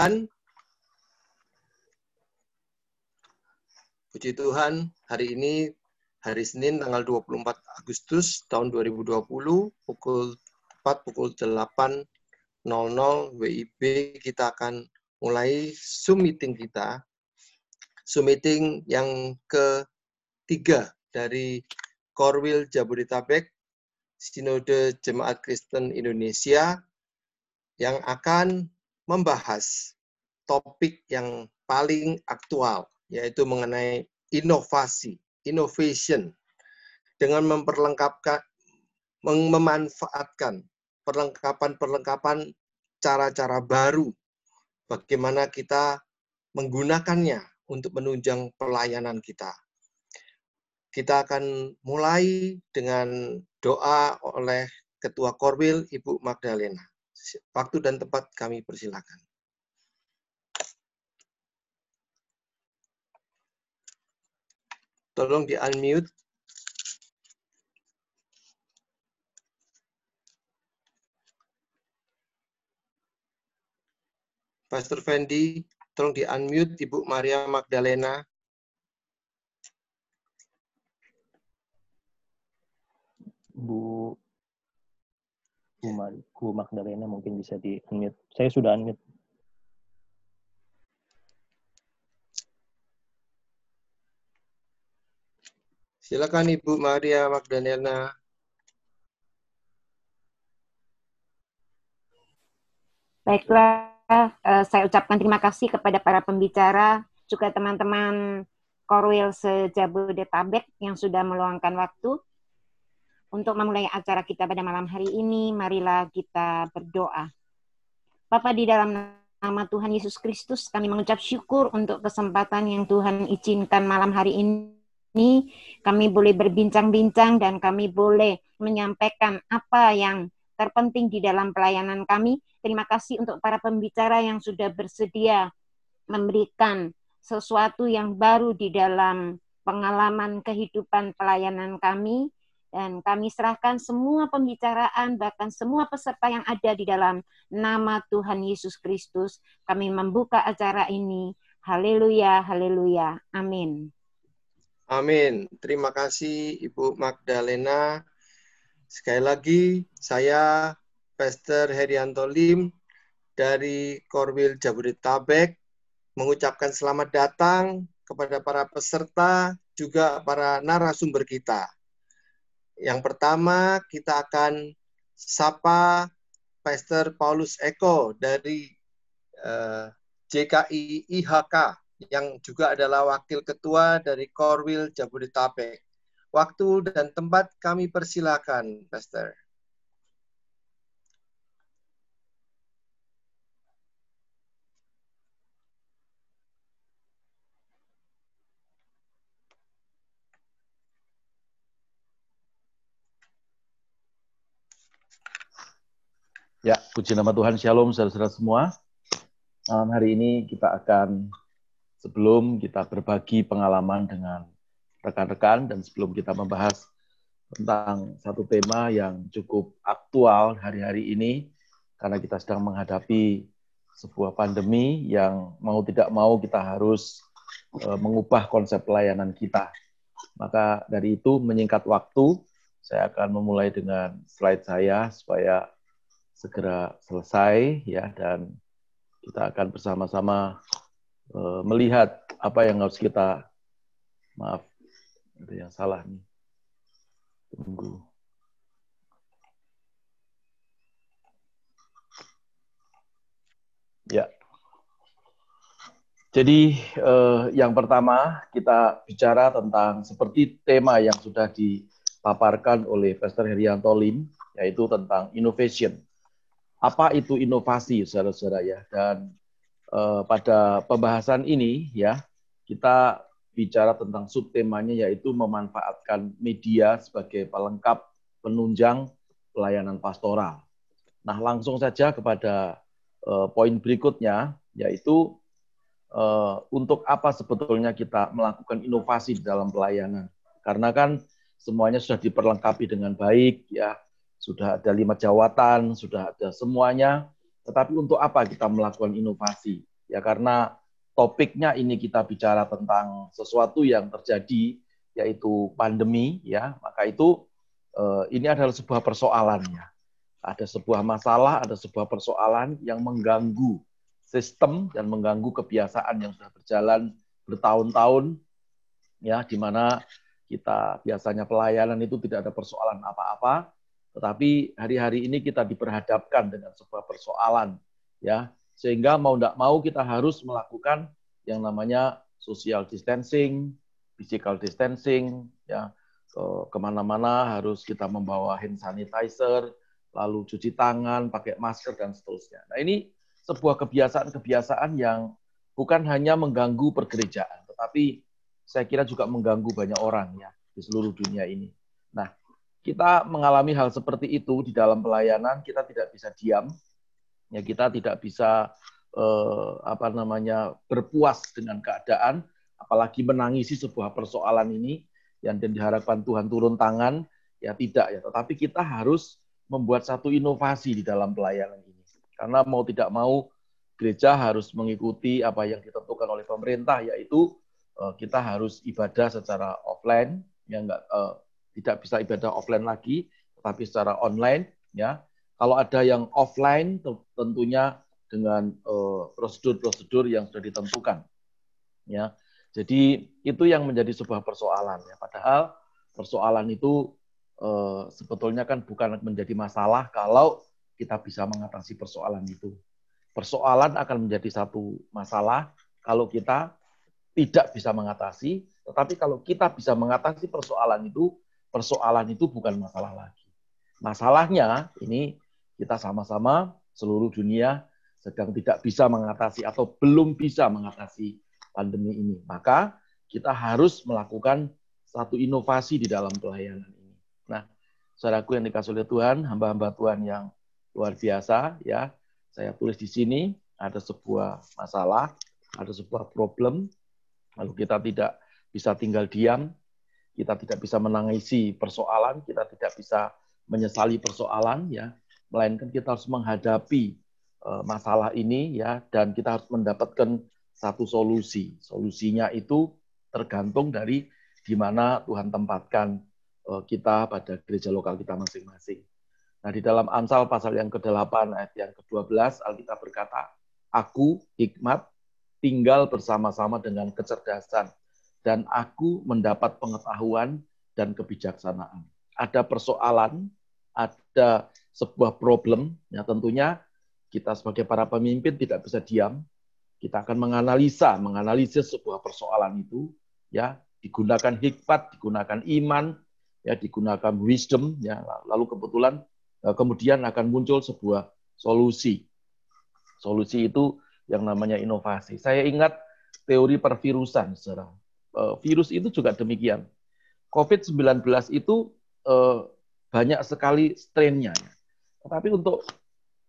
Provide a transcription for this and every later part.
Tuhan. Puji Tuhan, hari ini hari Senin tanggal 24 Agustus tahun 2020 pukul 4 pukul 8.00 WIB kita akan mulai Zoom meeting kita. Zoom meeting yang ketiga dari Korwil Jabodetabek Sinode Jemaat Kristen Indonesia yang akan membahas topik yang paling aktual yaitu mengenai inovasi, innovation dengan memperlengkapkan memanfaatkan perlengkapan-perlengkapan cara-cara baru bagaimana kita menggunakannya untuk menunjang pelayanan kita. Kita akan mulai dengan doa oleh Ketua Korwil Ibu Magdalena. Waktu dan tempat kami persilakan. Tolong di unmute. Pastor Fendi, tolong di unmute Ibu Maria Magdalena. Bu Bu, Bu Magdalena mungkin bisa di unmute. Saya sudah unmute. Silakan Ibu Maria Magdalena. Baiklah, uh, saya ucapkan terima kasih kepada para pembicara, juga teman-teman Korwil sejabodetabek yang sudah meluangkan waktu untuk memulai acara kita pada malam hari ini. Marilah kita berdoa. Bapak di dalam nama Tuhan Yesus Kristus, kami mengucap syukur untuk kesempatan yang Tuhan izinkan malam hari ini kami boleh berbincang-bincang dan kami boleh menyampaikan apa yang terpenting di dalam pelayanan kami. Terima kasih untuk para pembicara yang sudah bersedia memberikan sesuatu yang baru di dalam pengalaman kehidupan pelayanan kami dan kami serahkan semua pembicaraan bahkan semua peserta yang ada di dalam nama Tuhan Yesus Kristus. Kami membuka acara ini. Haleluya, haleluya. Amin. Amin. Terima kasih Ibu Magdalena. Sekali lagi, saya Pastor Herianto Lim dari Korwil Jabodetabek mengucapkan selamat datang kepada para peserta, juga para narasumber kita. Yang pertama, kita akan sapa Pastor Paulus Eko dari uh, eh, JKI IHK yang juga adalah wakil ketua dari Korwil Jabodetabek. Waktu dan tempat kami persilakan, Pastor. Ya, puji nama Tuhan, Shalom saudara-saudara semua. Malam hari ini kita akan sebelum kita berbagi pengalaman dengan rekan-rekan dan sebelum kita membahas tentang satu tema yang cukup aktual hari-hari ini karena kita sedang menghadapi sebuah pandemi yang mau tidak mau kita harus uh, mengubah konsep pelayanan kita. Maka dari itu menyingkat waktu, saya akan memulai dengan slide saya supaya segera selesai ya dan kita akan bersama-sama Eh, melihat apa yang harus kita maaf ada yang salah nih. Tunggu. Ya. Jadi eh, yang pertama kita bicara tentang seperti tema yang sudah dipaparkan oleh Pastor Herianto Lim yaitu tentang innovation apa itu inovasi saudara-saudara ya dan uh, pada pembahasan ini ya kita bicara tentang subtemanya yaitu memanfaatkan media sebagai pelengkap penunjang pelayanan pastoral. Nah, langsung saja kepada uh, poin berikutnya yaitu uh, untuk apa sebetulnya kita melakukan inovasi dalam pelayanan. Karena kan semuanya sudah diperlengkapi dengan baik ya, sudah ada lima jawatan, sudah ada semuanya tetapi untuk apa kita melakukan inovasi? Ya karena topiknya ini kita bicara tentang sesuatu yang terjadi yaitu pandemi ya, maka itu eh, ini adalah sebuah persoalannya. Ada sebuah masalah, ada sebuah persoalan yang mengganggu sistem dan mengganggu kebiasaan yang sudah berjalan bertahun-tahun ya di mana kita biasanya pelayanan itu tidak ada persoalan apa-apa, tetapi hari-hari ini kita diperhadapkan dengan sebuah persoalan, ya, sehingga mau tidak mau kita harus melakukan yang namanya social distancing, physical distancing, ya, ke ke mana-mana harus kita membawa hand sanitizer, lalu cuci tangan, pakai masker dan seterusnya. Nah ini sebuah kebiasaan-kebiasaan yang bukan hanya mengganggu pergerejaan, tetapi saya kira juga mengganggu banyak orang ya di seluruh dunia ini. Kita mengalami hal seperti itu di dalam pelayanan, kita tidak bisa diam, ya kita tidak bisa eh, apa namanya berpuas dengan keadaan, apalagi menangisi sebuah persoalan ini yang dan diharapkan Tuhan turun tangan, ya tidak ya. Tetapi kita harus membuat satu inovasi di dalam pelayanan ini, karena mau tidak mau gereja harus mengikuti apa yang ditentukan oleh pemerintah, yaitu Eh, kita harus ibadah secara offline, ya enggak uh, tidak bisa ibadah offline lagi, tetapi secara online, ya. Kalau ada yang offline, tentunya dengan eh, prosedur-prosedur yang sudah ditentukan, ya. Jadi itu yang menjadi sebuah persoalan, ya. Padahal persoalan itu uh, sebetulnya kan bukan menjadi masalah kalau kita bisa mengatasi persoalan itu. Persoalan akan menjadi satu masalah kalau kita tidak bisa mengatasi, tetapi kalau kita bisa mengatasi persoalan itu, persoalan itu bukan masalah lagi. Masalahnya ini kita sama-sama seluruh dunia sedang tidak bisa mengatasi atau belum bisa mengatasi pandemi ini. Maka kita harus melakukan satu inovasi di dalam pelayanan ini. Nah, saudaraku yang dikasih oleh Tuhan, hamba-hamba Tuhan yang luar biasa, ya, saya tulis di sini ada sebuah masalah, ada sebuah problem, Lalu kita tidak bisa tinggal diam, kita tidak bisa menangisi persoalan, kita tidak bisa menyesali persoalan, ya, melainkan kita harus menghadapi uh, masalah ini, ya, dan kita harus mendapatkan satu solusi. Solusinya itu tergantung dari di mana Tuhan tempatkan uh, kita pada gereja lokal kita masing-masing. Nah, di dalam Amsal pasal yang ke-8 ayat yang ke-12 Alkitab berkata, "Aku hikmat tinggal bersama-sama dengan kecerdasan, dan aku mendapat pengetahuan dan kebijaksanaan. Ada persoalan, ada sebuah problem, ya tentunya kita sebagai para pemimpin tidak bisa diam. Kita akan menganalisa, menganalisis sebuah persoalan itu, ya digunakan hikmat, digunakan iman, ya digunakan wisdom, ya lalu kebetulan eh, kemudian akan muncul sebuah solusi. Solusi itu yang namanya inovasi. Saya ingat teori pervirusan, saudara. Eh, virus itu juga demikian. COVID-19 itu eh, banyak sekali strain-nya. Tetapi untuk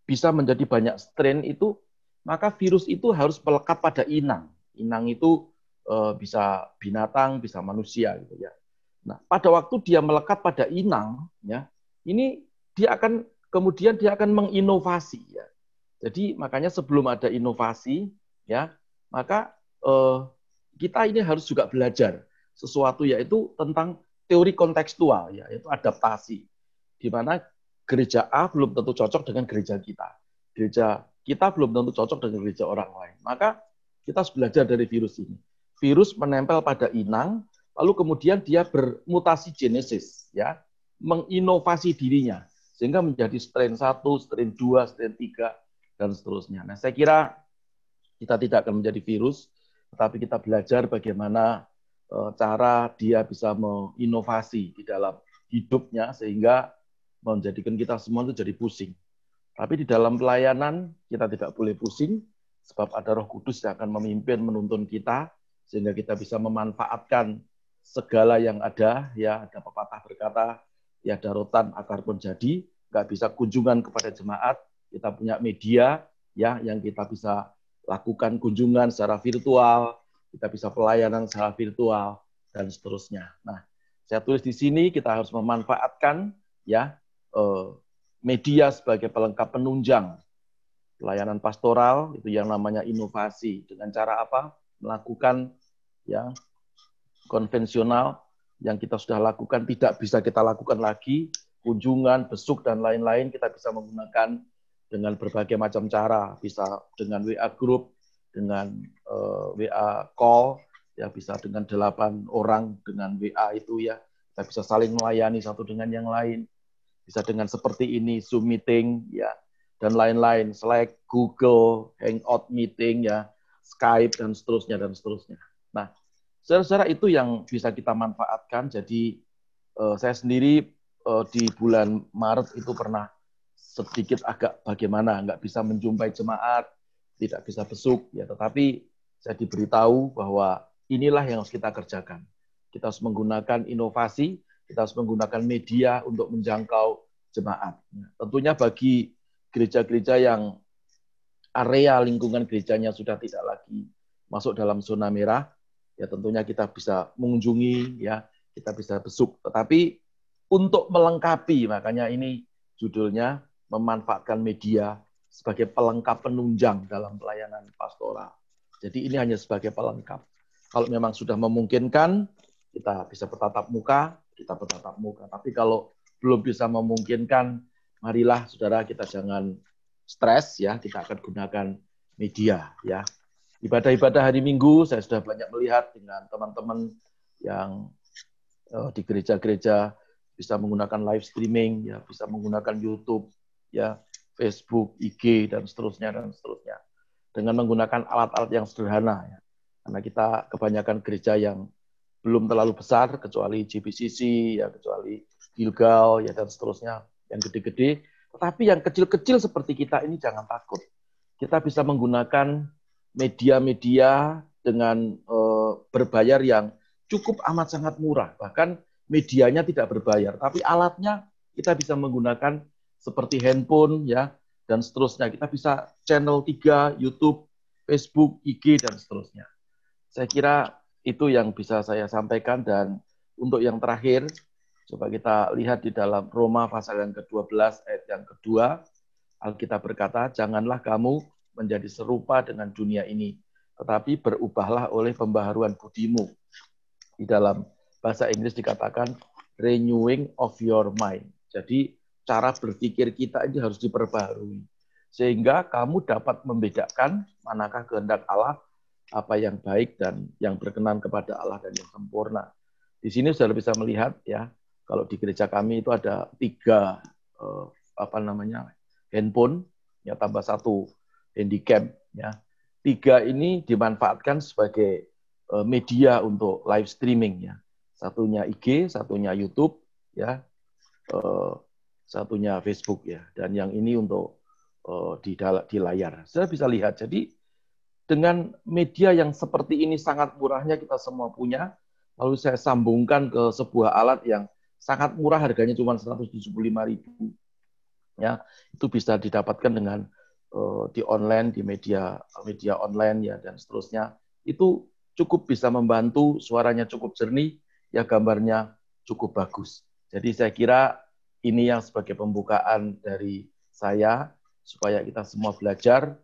bisa menjadi banyak strain itu, maka virus itu harus melekat pada inang. Inang itu eh, bisa binatang, bisa manusia gitu ya. Nah, pada waktu dia melekat pada inang, ya, ini dia akan kemudian dia akan menginovasi ya. Jadi makanya sebelum ada inovasi, ya, maka eh, kita ini harus juga belajar sesuatu yaitu tentang teori kontekstual, ya, yaitu adaptasi, di mana gereja A belum tentu cocok dengan gereja kita, gereja kita belum tentu cocok dengan gereja orang lain. Maka kita harus belajar dari virus ini. Virus menempel pada inang, lalu kemudian dia bermutasi genesis, ya, menginovasi dirinya sehingga menjadi strain 1, strain 2, strain 3, dan seterusnya. Nah, saya kira kita tidak akan menjadi virus, tetapi kita belajar bagaimana eh, cara dia bisa menginovasi di dalam hidupnya sehingga menjadikan kita semua itu jadi pusing. Tapi di dalam pelayanan kita tidak boleh pusing sebab ada Roh Kudus yang akan memimpin menuntun kita sehingga kita bisa memanfaatkan segala yang ada. Ya ada pepatah berkata ya darutan akar pun jadi. Nggak bisa kunjungan kepada jemaat. Kita punya media ya yang kita bisa lakukan kunjungan secara virtual, kita bisa pelayanan secara virtual dan seterusnya. Nah, saya tulis di sini kita harus memanfaatkan ya eh, media sebagai pelengkap penunjang pelayanan pastoral itu yang namanya inovasi dengan cara apa? Melakukan ya konvensional yang kita sudah lakukan tidak bisa kita lakukan lagi, kunjungan, besuk dan lain-lain kita bisa menggunakan dengan berbagai macam cara, bisa dengan WA group, dengan uh, eh, WA call, ya bisa dengan delapan orang dengan WA itu ya, kita bisa saling melayani satu dengan yang lain, bisa dengan seperti ini Zoom meeting ya, dan lain-lain, Slack, Google, Hangout meeting ya, Skype dan seterusnya dan seterusnya. Nah, secara itu yang bisa kita manfaatkan. Jadi uh, saya sendiri uh, di bulan Maret itu pernah sedikit agak bagaimana, nggak bisa menjumpai jemaat, tidak bisa besuk, ya. Tetapi saya diberitahu bahwa inilah yang harus kita kerjakan. Kita harus menggunakan inovasi, kita harus menggunakan media untuk menjangkau jemaat. Nah, tentunya bagi gereja-gereja yang area lingkungan gerejanya sudah tidak lagi masuk dalam zona merah, ya tentunya kita bisa mengunjungi, ya kita bisa besuk. Tetapi untuk melengkapi, makanya ini judulnya memanfaatkan media sebagai pelengkap penunjang dalam pelayanan pastoral. Jadi ini hanya sebagai pelengkap. Kalau memang sudah memungkinkan, kita bisa bertatap muka, kita bertatap muka. Tapi kalau belum bisa memungkinkan, marilah saudara kita jangan stres ya, kita akan gunakan media ya. Ibadah-ibadah hari Minggu saya sudah banyak melihat dengan teman-teman yang uh, di gereja-gereja bisa menggunakan live streaming ya, bisa menggunakan YouTube ya, Facebook, IG dan seterusnya dan seterusnya. Dengan menggunakan alat-alat yang sederhana ya. Karena kita kebanyakan gereja yang belum terlalu besar kecuali GBCC ya kecuali Gilgal ya dan seterusnya yang gede-gede. Tetapi yang kecil-kecil seperti kita ini jangan takut. Kita bisa menggunakan media-media dengan uh, berbayar yang cukup amat sangat murah. Bahkan medianya tidak berbayar, tapi alatnya kita bisa menggunakan seperti handphone ya dan seterusnya. Kita bisa channel 3 YouTube, Facebook, IG dan seterusnya. Saya kira itu yang bisa saya sampaikan dan untuk yang terakhir Coba kita lihat di dalam Roma pasal yang ke-12 ayat yang kedua. Alkitab berkata, janganlah kamu menjadi serupa dengan dunia ini, tetapi berubahlah oleh pembaharuan budimu. Di dalam bahasa Inggris dikatakan renewing of your mind. Jadi cara berpikir kita ini harus diperbaharui. Sehingga kamu dapat membedakan manakah kehendak Allah, apa yang baik dan yang berkenan kepada Allah dan yang sempurna. Di sini sudah bisa melihat ya, kalau di gereja kami itu ada tiga eh, apa namanya handphone, ya tambah satu handicap, ya. Tiga ini dimanfaatkan sebagai eh, media untuk live streaming, ya. Satunya IG, satunya YouTube, ya. Satunya Facebook, ya. Dan yang ini untuk eh, di di layar. Saya bisa lihat. Jadi dengan media yang seperti ini sangat murahnya kita semua punya, lalu saya sambungkan ke sebuah alat yang sangat murah harganya cuma 175.000. Ya, itu bisa didapatkan dengan uh, di online, di media media online ya dan seterusnya. Itu cukup bisa membantu, suaranya cukup jernih, ya gambarnya cukup bagus. Jadi saya kira ini yang sebagai pembukaan dari saya supaya kita semua belajar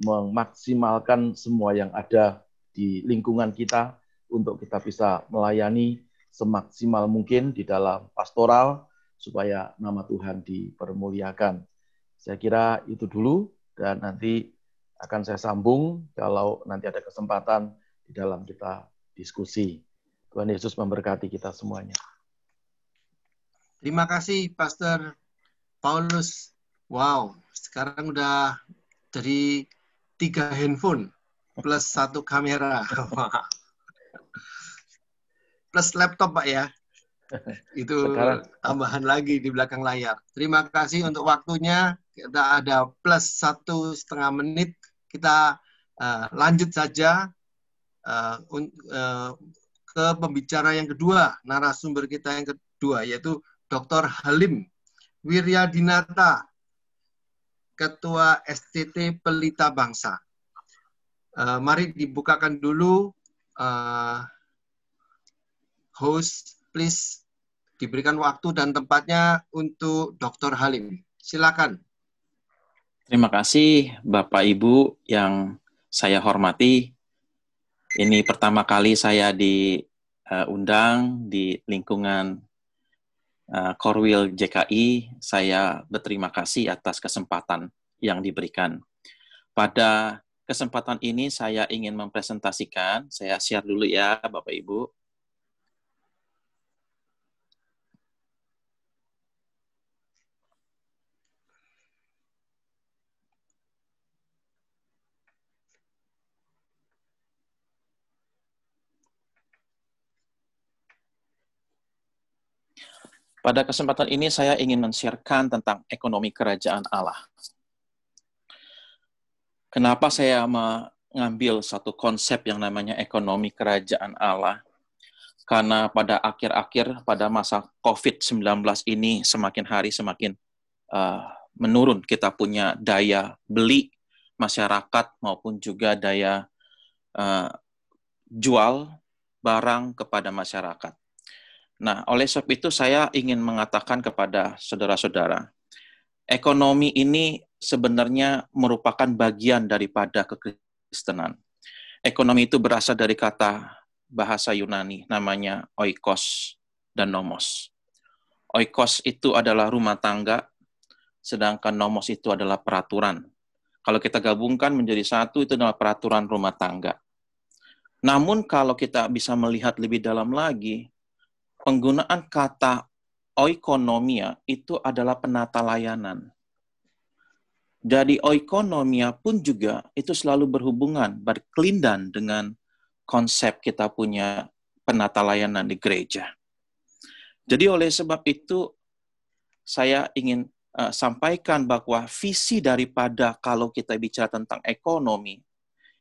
memaksimalkan semua yang ada di lingkungan kita untuk kita bisa melayani semaksimal mungkin di dalam pastoral supaya nama Tuhan dipermuliakan. Saya kira itu dulu dan nanti akan saya sambung kalau nanti ada kesempatan di dalam kita diskusi. Tuhan Yesus memberkati kita semuanya. Terima kasih Pastor Paulus. Wow, sekarang udah jadi tiga handphone plus satu kamera. plus laptop Pak ya. Itu Sekarang. tambahan lagi di belakang layar. Terima kasih untuk waktunya. Kita ada plus satu setengah menit. Kita uh, lanjut saja uh, uh, ke pembicara yang kedua, narasumber kita yang kedua, yaitu Dr. Halim Wiryadinata, Ketua STT Pelita Bangsa. Uh, mari dibukakan dulu uh, host, please diberikan waktu dan tempatnya untuk Dr. Halim. Silakan. Terima kasih Bapak Ibu yang saya hormati. Ini pertama kali saya diundang di lingkungan uh, Korwil JKI. Saya berterima kasih atas kesempatan yang diberikan. Pada kesempatan ini saya ingin mempresentasikan, saya share dulu ya Bapak Ibu. Pada kesempatan ini saya ingin men-sharekan tentang ekonomi kerajaan Allah. Kenapa saya mengambil satu konsep yang namanya ekonomi kerajaan Allah? Karena pada akhir-akhir pada masa COVID-19 ini semakin hari semakin uh, menurun kita punya daya beli masyarakat maupun juga daya uh, jual barang kepada masyarakat. Nah, oleh sebab itu saya ingin mengatakan kepada saudara-saudara, ekonomi ini sebenarnya merupakan bagian daripada kekristenan. Ekonomi itu berasal dari kata bahasa Yunani namanya oikos dan nomos. Oikos itu adalah rumah tangga, sedangkan nomos itu adalah peraturan. Kalau kita gabungkan menjadi satu, itu adalah peraturan rumah tangga. Namun kalau kita bisa melihat lebih dalam lagi, penggunaan kata oikonomia itu adalah penata layanan. Jadi oikonomia pun juga itu selalu berhubungan, berkelindan dengan konsep kita punya penata layanan di gereja. Jadi oleh sebab itu saya ingin uh, sampaikan bahwa visi daripada kalau kita bicara tentang ekonomi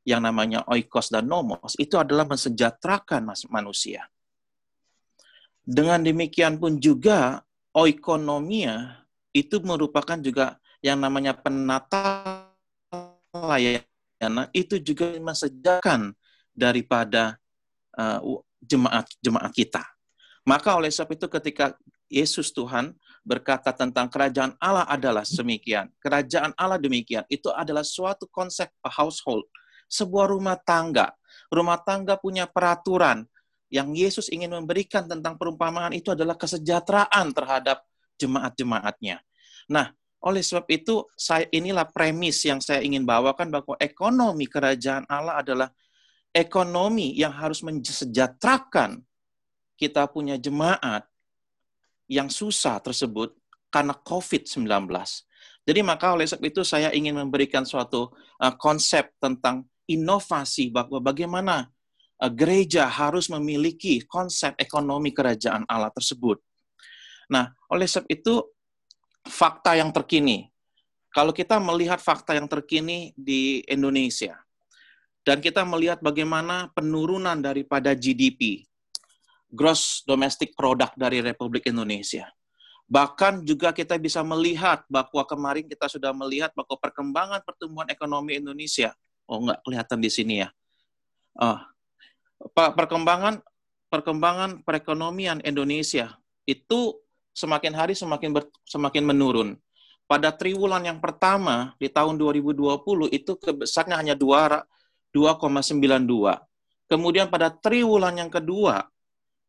yang namanya oikos dan nomos itu adalah mensejahterakan manusia. Dengan demikian pun juga oikonomia itu merupakan juga yang namanya penata layanan itu juga mensejakan daripada uh, jemaat jemaat kita. Maka oleh sebab itu ketika Yesus Tuhan berkata tentang kerajaan Allah adalah semikian. Kerajaan Allah demikian. Itu adalah suatu konsep household, sebuah rumah tangga. Rumah tangga punya peraturan, yang Yesus ingin memberikan tentang perumpamaan itu adalah kesejahteraan terhadap jemaat-jemaatnya. Nah, oleh sebab itu, saya inilah premis yang saya ingin bawakan bahwa ekonomi kerajaan Allah adalah ekonomi yang harus mensejahterakan kita punya jemaat yang susah tersebut karena COVID-19. Jadi maka oleh sebab itu saya ingin memberikan suatu uh, konsep tentang inovasi bahwa bagaimana gereja harus memiliki konsep ekonomi kerajaan Allah tersebut. Nah, oleh sebab itu fakta yang terkini. Kalau kita melihat fakta yang terkini di Indonesia dan kita melihat bagaimana penurunan daripada GDP, gross domestic product dari Republik Indonesia. Bahkan juga kita bisa melihat bahwa kemarin kita sudah melihat bahwa perkembangan pertumbuhan ekonomi Indonesia, oh enggak kelihatan di sini ya. Oh, perkembangan perkembangan perekonomian Indonesia itu semakin hari semakin ber, semakin menurun. Pada triwulan yang pertama di tahun 2020 itu kebesarnya hanya 2,92. Kemudian pada triwulan yang kedua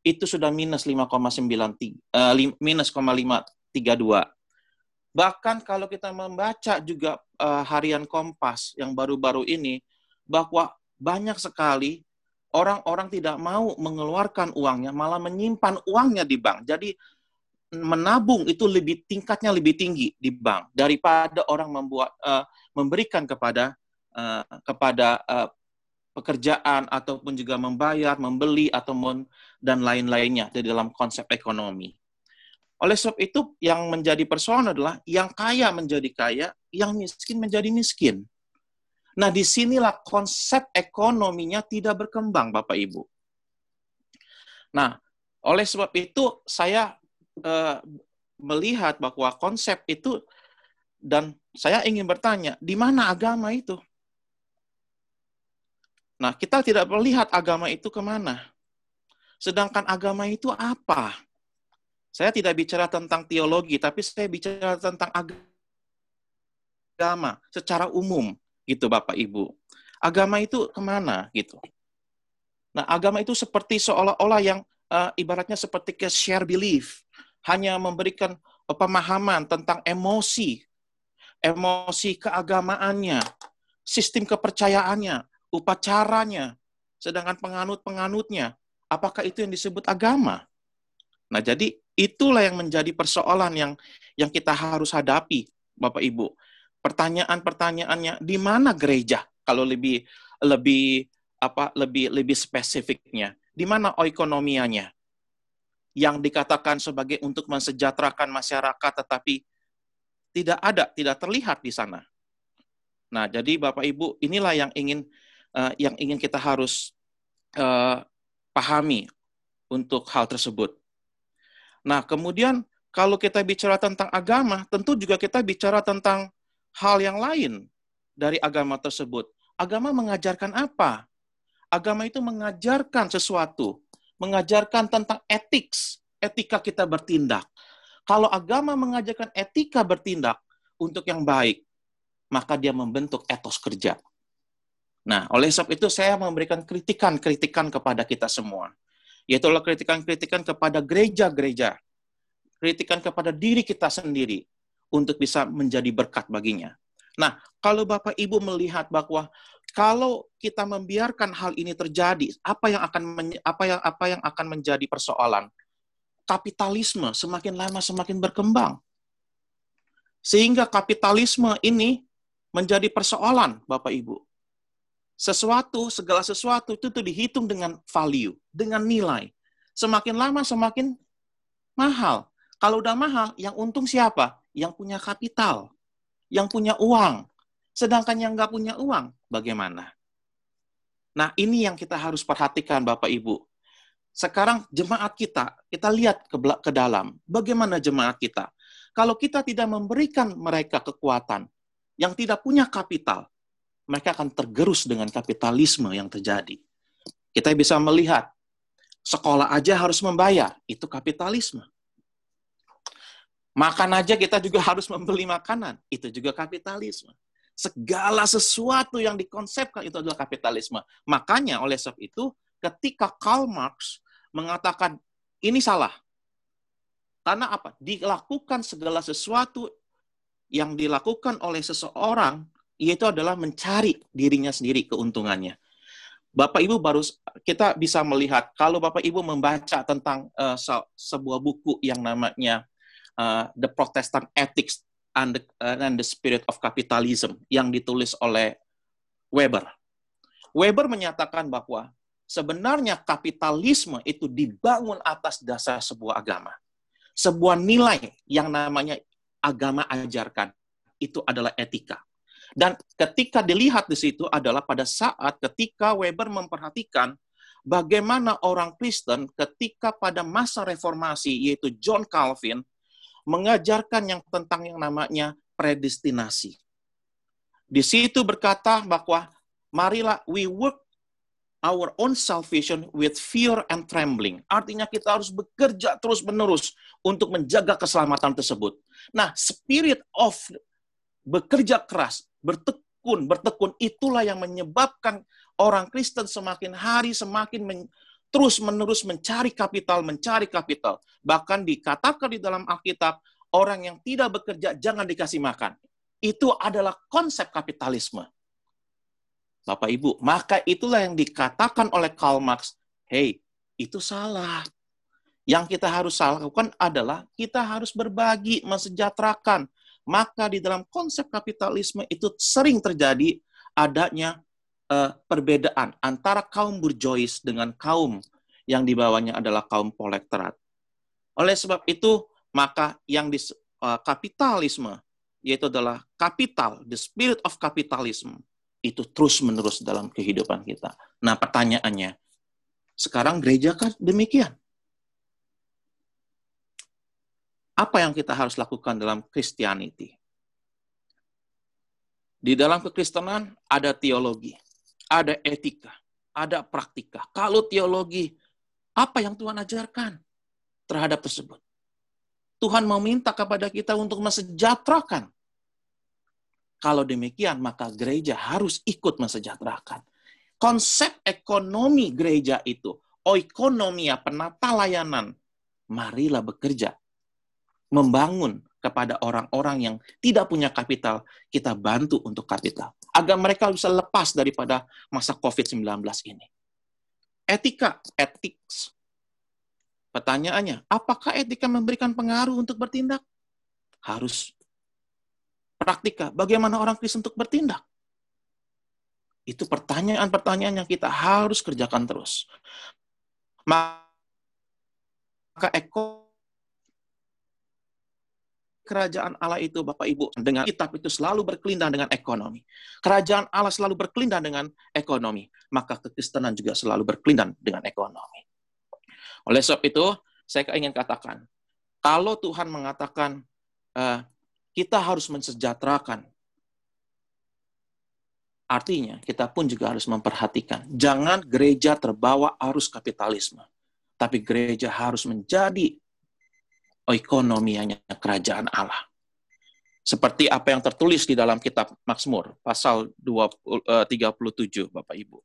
itu sudah minus 5,93 uh, eh, minus 532. Bahkan kalau kita membaca juga uh, harian Kompas yang baru-baru ini bahwa banyak sekali orang-orang tidak mau mengeluarkan uangnya, malah menyimpan uangnya di bank. Jadi menabung itu lebih tingkatnya lebih tinggi di bank daripada orang membuat uh, memberikan kepada uh, kepada uh, pekerjaan ataupun juga membayar, membeli ataupun dan lain-lainnya di dalam konsep ekonomi. Oleh sebab itu yang menjadi persoalan adalah yang kaya menjadi kaya, yang miskin menjadi miskin. Nah, di sinilah konsep ekonominya tidak berkembang, Bapak Ibu. Nah, oleh sebab itu saya eh, melihat bahwa konsep itu dan saya ingin bertanya, di mana agama itu? Nah, kita tidak melihat agama itu ke mana. Sedangkan agama itu apa? Saya tidak bicara tentang teologi, tapi saya bicara tentang agama agama secara umum, gitu Bapak Ibu. Agama itu ke mana gitu? Nah, agama itu seperti seolah-olah yang uh, ibaratnya seperti ke share belief, hanya memberikan pemahaman tentang emosi, emosi keagamaannya, sistem kepercayaannya, upacaranya, sedangkan penganut-penganutnya, apakah itu yang disebut agama? Nah, jadi itulah yang menjadi persoalan yang yang kita harus hadapi, Bapak Ibu. Pertanyaan-pertanyaannya di mana gereja? Kalau lebih lebih apa lebih lebih spesifiknya, di mana ekonomianya? Yang dikatakan sebagai untuk mensejahterakan masyarakat tetapi tidak ada, tidak terlihat di sana. Nah, jadi Bapak Ibu, inilah yang ingin uh, yang ingin kita harus uh, pahami untuk hal tersebut. Nah, kemudian kalau kita bicara tentang agama, tentu juga kita bicara tentang hal yang lain dari agama tersebut. Agama mengajarkan apa? Agama itu mengajarkan sesuatu, mengajarkan tentang etik, etika kita bertindak. Kalau agama mengajarkan etika bertindak untuk yang baik, maka dia membentuk etos kerja. Nah, oleh sebab itu saya memberikan kritikan-kritikan kepada kita semua. Yaitu kritikan-kritikan kepada gereja-gereja. Kritikan kepada diri kita sendiri untuk bisa menjadi berkat baginya. Nah, kalau Bapak Ibu melihat bahwa kalau kita membiarkan hal ini terjadi, apa yang akan apa yang apa yang akan menjadi persoalan? Kapitalisme semakin lama semakin berkembang. Sehingga kapitalisme ini menjadi persoalan, Bapak Ibu. Sesuatu, segala sesuatu itu tuh dihitung dengan value, dengan nilai. Semakin lama semakin mahal. Kalau udah mahal, yang untung siapa? Yang punya kapital yang punya uang. Sedangkan yang nggak punya uang, bagaimana? Nah, ini yang kita harus perhatikan, Bapak Ibu. Sekarang jemaat kita, kita lihat ke, ke dalam. Bagaimana jemaat kita? Kalau kita tidak memberikan mereka kekuatan, yang tidak punya kapital, mereka akan tergerus dengan kapitalisme yang terjadi. Kita bisa melihat, sekolah aja harus membayar, itu kapitalisme. Makan aja kita juga harus membeli makanan. Itu juga kapitalisme. Segala sesuatu yang dikonsepkan itu adalah kapitalisme. Makanya oleh sebab itu ketika Karl Marx mengatakan ini salah. Karena apa? Dilakukan segala sesuatu yang dilakukan oleh seseorang yaitu adalah mencari dirinya sendiri keuntungannya. Bapak Ibu baru kita bisa melihat kalau Bapak Ibu membaca tentang uh, sebuah buku yang namanya uh, The Protestant Ethics and the, uh, and the Spirit of Capitalism yang ditulis oleh Weber. Weber menyatakan bahwa sebenarnya kapitalisme itu dibangun atas dasar sebuah agama. Sebuah nilai yang namanya agama ajarkan itu adalah etika. Dan ketika dilihat di situ adalah pada saat ketika Weber memperhatikan bagaimana orang Kristen ketika pada masa reformasi yaitu John Calvin mengajarkan yang tentang yang namanya predestinasi. Di situ berkata bahwa marilah we work our own salvation with fear and trembling. Artinya kita harus bekerja terus-menerus untuk menjaga keselamatan tersebut. Nah, spirit of bekerja keras, bertekun, bertekun itulah yang menyebabkan orang Kristen semakin hari semakin terus-menerus mencari kapital, mencari kapital. Bahkan dikatakan di dalam Alkitab, orang yang tidak bekerja jangan dikasih makan. Itu adalah konsep kapitalisme. Bapak Ibu, maka itulah yang dikatakan oleh Karl Marx, hey, itu salah. Yang kita harus lakukan adalah kita harus berbagi, mensejahterakan. Maka di dalam konsep kapitalisme itu sering terjadi adanya uh, perbedaan antara kaum burjois dengan kaum yang dibawanya adalah kaum proletariat. Oleh sebab itu, maka yang di uh, kapitalisme yaitu adalah kapital, the spirit of capitalism itu terus-menerus dalam kehidupan kita. Nah, pertanyaannya, sekarang gereja kan demikian. Apa yang kita harus lakukan dalam Christianity? Di dalam kekristenan ada teologi ada etika, ada praktika. Kalau teologi, apa yang Tuhan ajarkan terhadap tersebut? Tuhan meminta kepada kita untuk mensejahterakan. Kalau demikian, maka gereja harus ikut mensejahterakan. Konsep ekonomi gereja itu, oikonomia, penata layanan, marilah bekerja. Membangun kepada orang-orang yang tidak punya kapital, kita bantu untuk kapital. Agar mereka bisa lepas daripada masa COVID-19 ini. Etika, ethics. Pertanyaannya, apakah etika memberikan pengaruh untuk bertindak? Harus praktika bagaimana orang Kristen untuk bertindak? Itu pertanyaan-pertanyaan yang kita harus kerjakan terus. Maka eko kerajaan Allah itu Bapak Ibu dengan kitab itu selalu berkelindang dengan ekonomi. Kerajaan Allah selalu berkelindang dengan ekonomi, maka kekristenan juga selalu berkelindang dengan ekonomi. Oleh sebab itu, saya ingin katakan, kalau Tuhan mengatakan uh, kita harus mensejahterakan. Artinya, kita pun juga harus memperhatikan. Jangan gereja terbawa arus kapitalisme. Tapi gereja harus menjadi ekonomianya kerajaan Allah. Seperti apa yang tertulis di dalam kitab Mazmur, pasal 20, 37, eh, Bapak Ibu.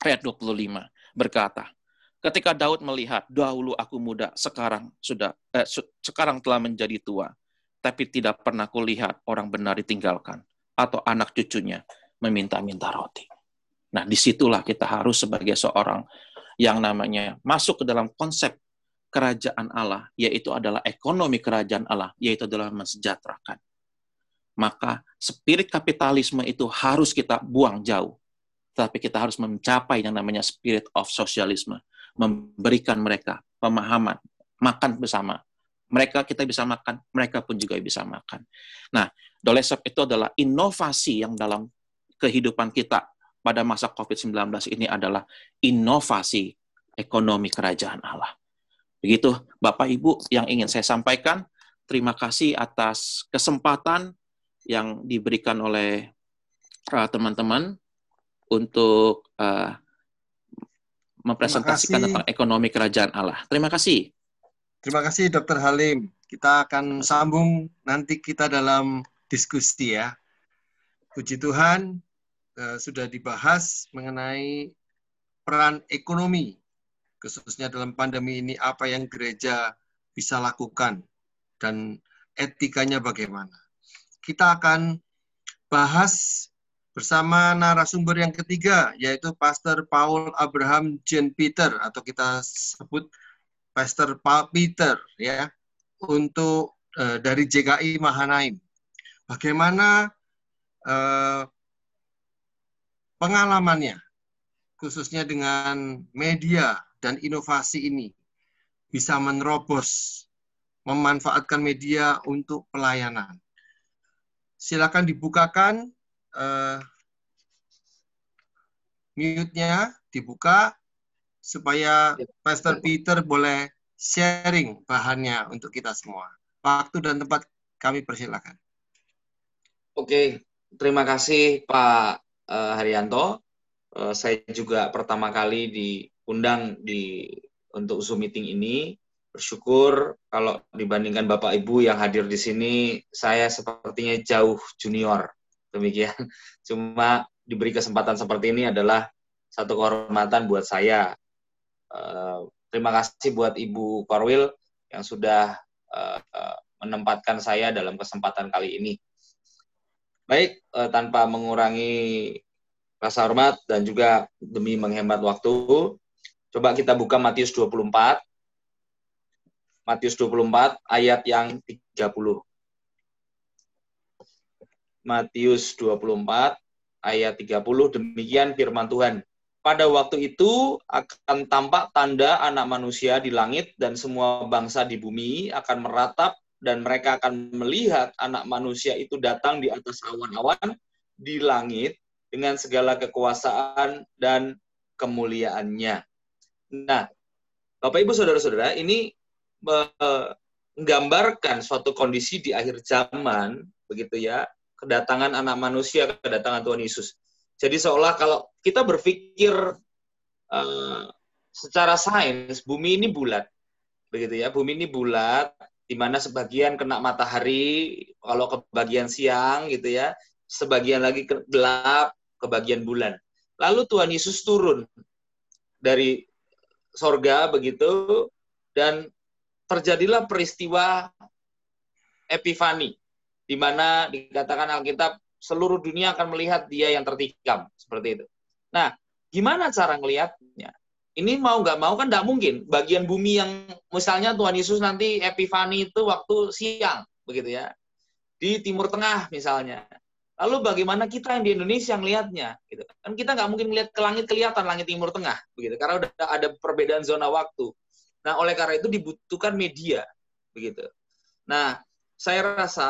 Ayat 25 berkata, Ketika Daud melihat, dahulu aku muda, sekarang sudah eh, sekarang telah menjadi tua tapi tidak pernah kulihat orang benar ditinggalkan atau anak cucunya meminta-minta roti. Nah, di situlah kita harus sebagai seorang yang namanya masuk ke dalam konsep kerajaan Allah, yaitu adalah ekonomi kerajaan Allah, yaitu adalah mensejahterakan. Maka spirit kapitalisme itu harus kita buang jauh. Tapi kita harus mencapai yang namanya spirit of socialism, memberikan mereka pemahaman, makan bersama, mereka kita bisa makan, mereka pun juga bisa makan. Nah, dolesep itu adalah inovasi yang dalam kehidupan kita pada masa COVID-19 ini adalah inovasi ekonomi kerajaan Allah. Begitu Bapak Ibu yang ingin saya sampaikan. Terima kasih atas kesempatan yang diberikan oleh uh, teman-teman uh, untuk uh, mempresentasikan tentang ekonomi kerajaan Allah. Terima kasih. Terima kasih Dokter Halim. Kita akan sambung nanti kita dalam diskusi ya. Puji Tuhan eh, sudah dibahas mengenai peran ekonomi khususnya dalam pandemi ini apa yang gereja bisa lakukan dan etikanya bagaimana. Kita akan bahas bersama narasumber yang ketiga yaitu Pastor Paul Abraham Jean Peter atau kita sebut Pastor Pak Peter ya untuk uh, dari JKI Mahanaim. Bagaimana uh, pengalamannya khususnya dengan media dan inovasi ini bisa menerobos memanfaatkan media untuk pelayanan. Silakan dibukakan uh, mute-nya, dibuka supaya ya. Pastor Peter boleh sharing bahannya untuk kita semua. Waktu dan tempat kami persilakan. Oke, terima kasih Pak uh, Haryanto. Uh, saya juga pertama kali diundang di untuk Zoom meeting ini. Bersyukur kalau dibandingkan Bapak Ibu yang hadir di sini, saya sepertinya jauh junior. Demikian. Cuma diberi kesempatan seperti ini adalah satu kehormatan buat saya Eh, terima kasih buat Ibu Korwil yang sudah uh, menempatkan saya dalam kesempatan kali ini. Baik, uh, tanpa mengurangi rasa hormat dan juga demi menghemat waktu, coba kita buka Matius 24. Matius 24 ayat yang 30. Matius 24 ayat 30 demikian firman Tuhan. Pada waktu itu akan tampak tanda anak manusia di langit dan semua bangsa di bumi akan meratap dan mereka akan melihat anak manusia itu datang di atas awan-awan di langit dengan segala kekuasaan dan kemuliaannya. Nah, Bapak Ibu Saudara-saudara, ini menggambarkan suatu kondisi di akhir zaman, begitu ya, kedatangan anak manusia, kedatangan Tuhan Yesus. Jadi seolah kalau kita berpikir uh, secara sains, bumi ini bulat, begitu ya. Bumi ini bulat, di mana sebagian kena matahari, kalau ke bagian siang gitu ya, sebagian lagi ke gelap, ke bagian bulan. Lalu Tuhan Yesus turun dari sorga begitu, dan terjadilah peristiwa Epifani, di mana dikatakan Alkitab seluruh dunia akan melihat dia yang tertikam seperti itu. Nah, gimana cara ngelihatnya? Ini mau nggak mau kan nggak mungkin. Bagian bumi yang misalnya Tuhan Yesus nanti Epifani itu waktu siang, begitu ya, di Timur Tengah misalnya. Lalu bagaimana kita yang di Indonesia ngelihatnya? Gitu. Kan kita nggak mungkin melihat ke langit kelihatan langit Timur Tengah, begitu. Karena udah ada perbedaan zona waktu. Nah, oleh karena itu dibutuhkan media, begitu. Nah, saya rasa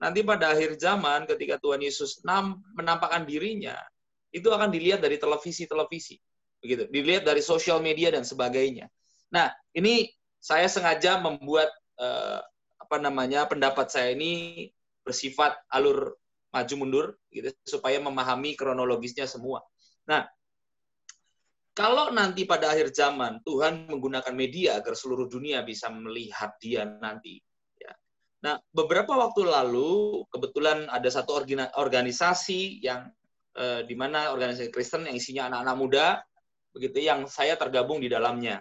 nanti pada akhir zaman ketika Tuhan Yesus menampakkan dirinya, itu akan dilihat dari televisi-televisi, begitu. Dilihat dari sosial media dan sebagainya. Nah, ini saya sengaja membuat eh, apa namanya pendapat saya ini bersifat alur maju mundur gitu supaya memahami kronologisnya semua. Nah, kalau nanti pada akhir zaman Tuhan menggunakan media agar seluruh dunia bisa melihat Dia nanti. Ya. Nah, beberapa waktu lalu kebetulan ada satu organisasi yang eh, di mana organisasi Kristen yang isinya anak-anak muda, begitu yang saya tergabung di dalamnya.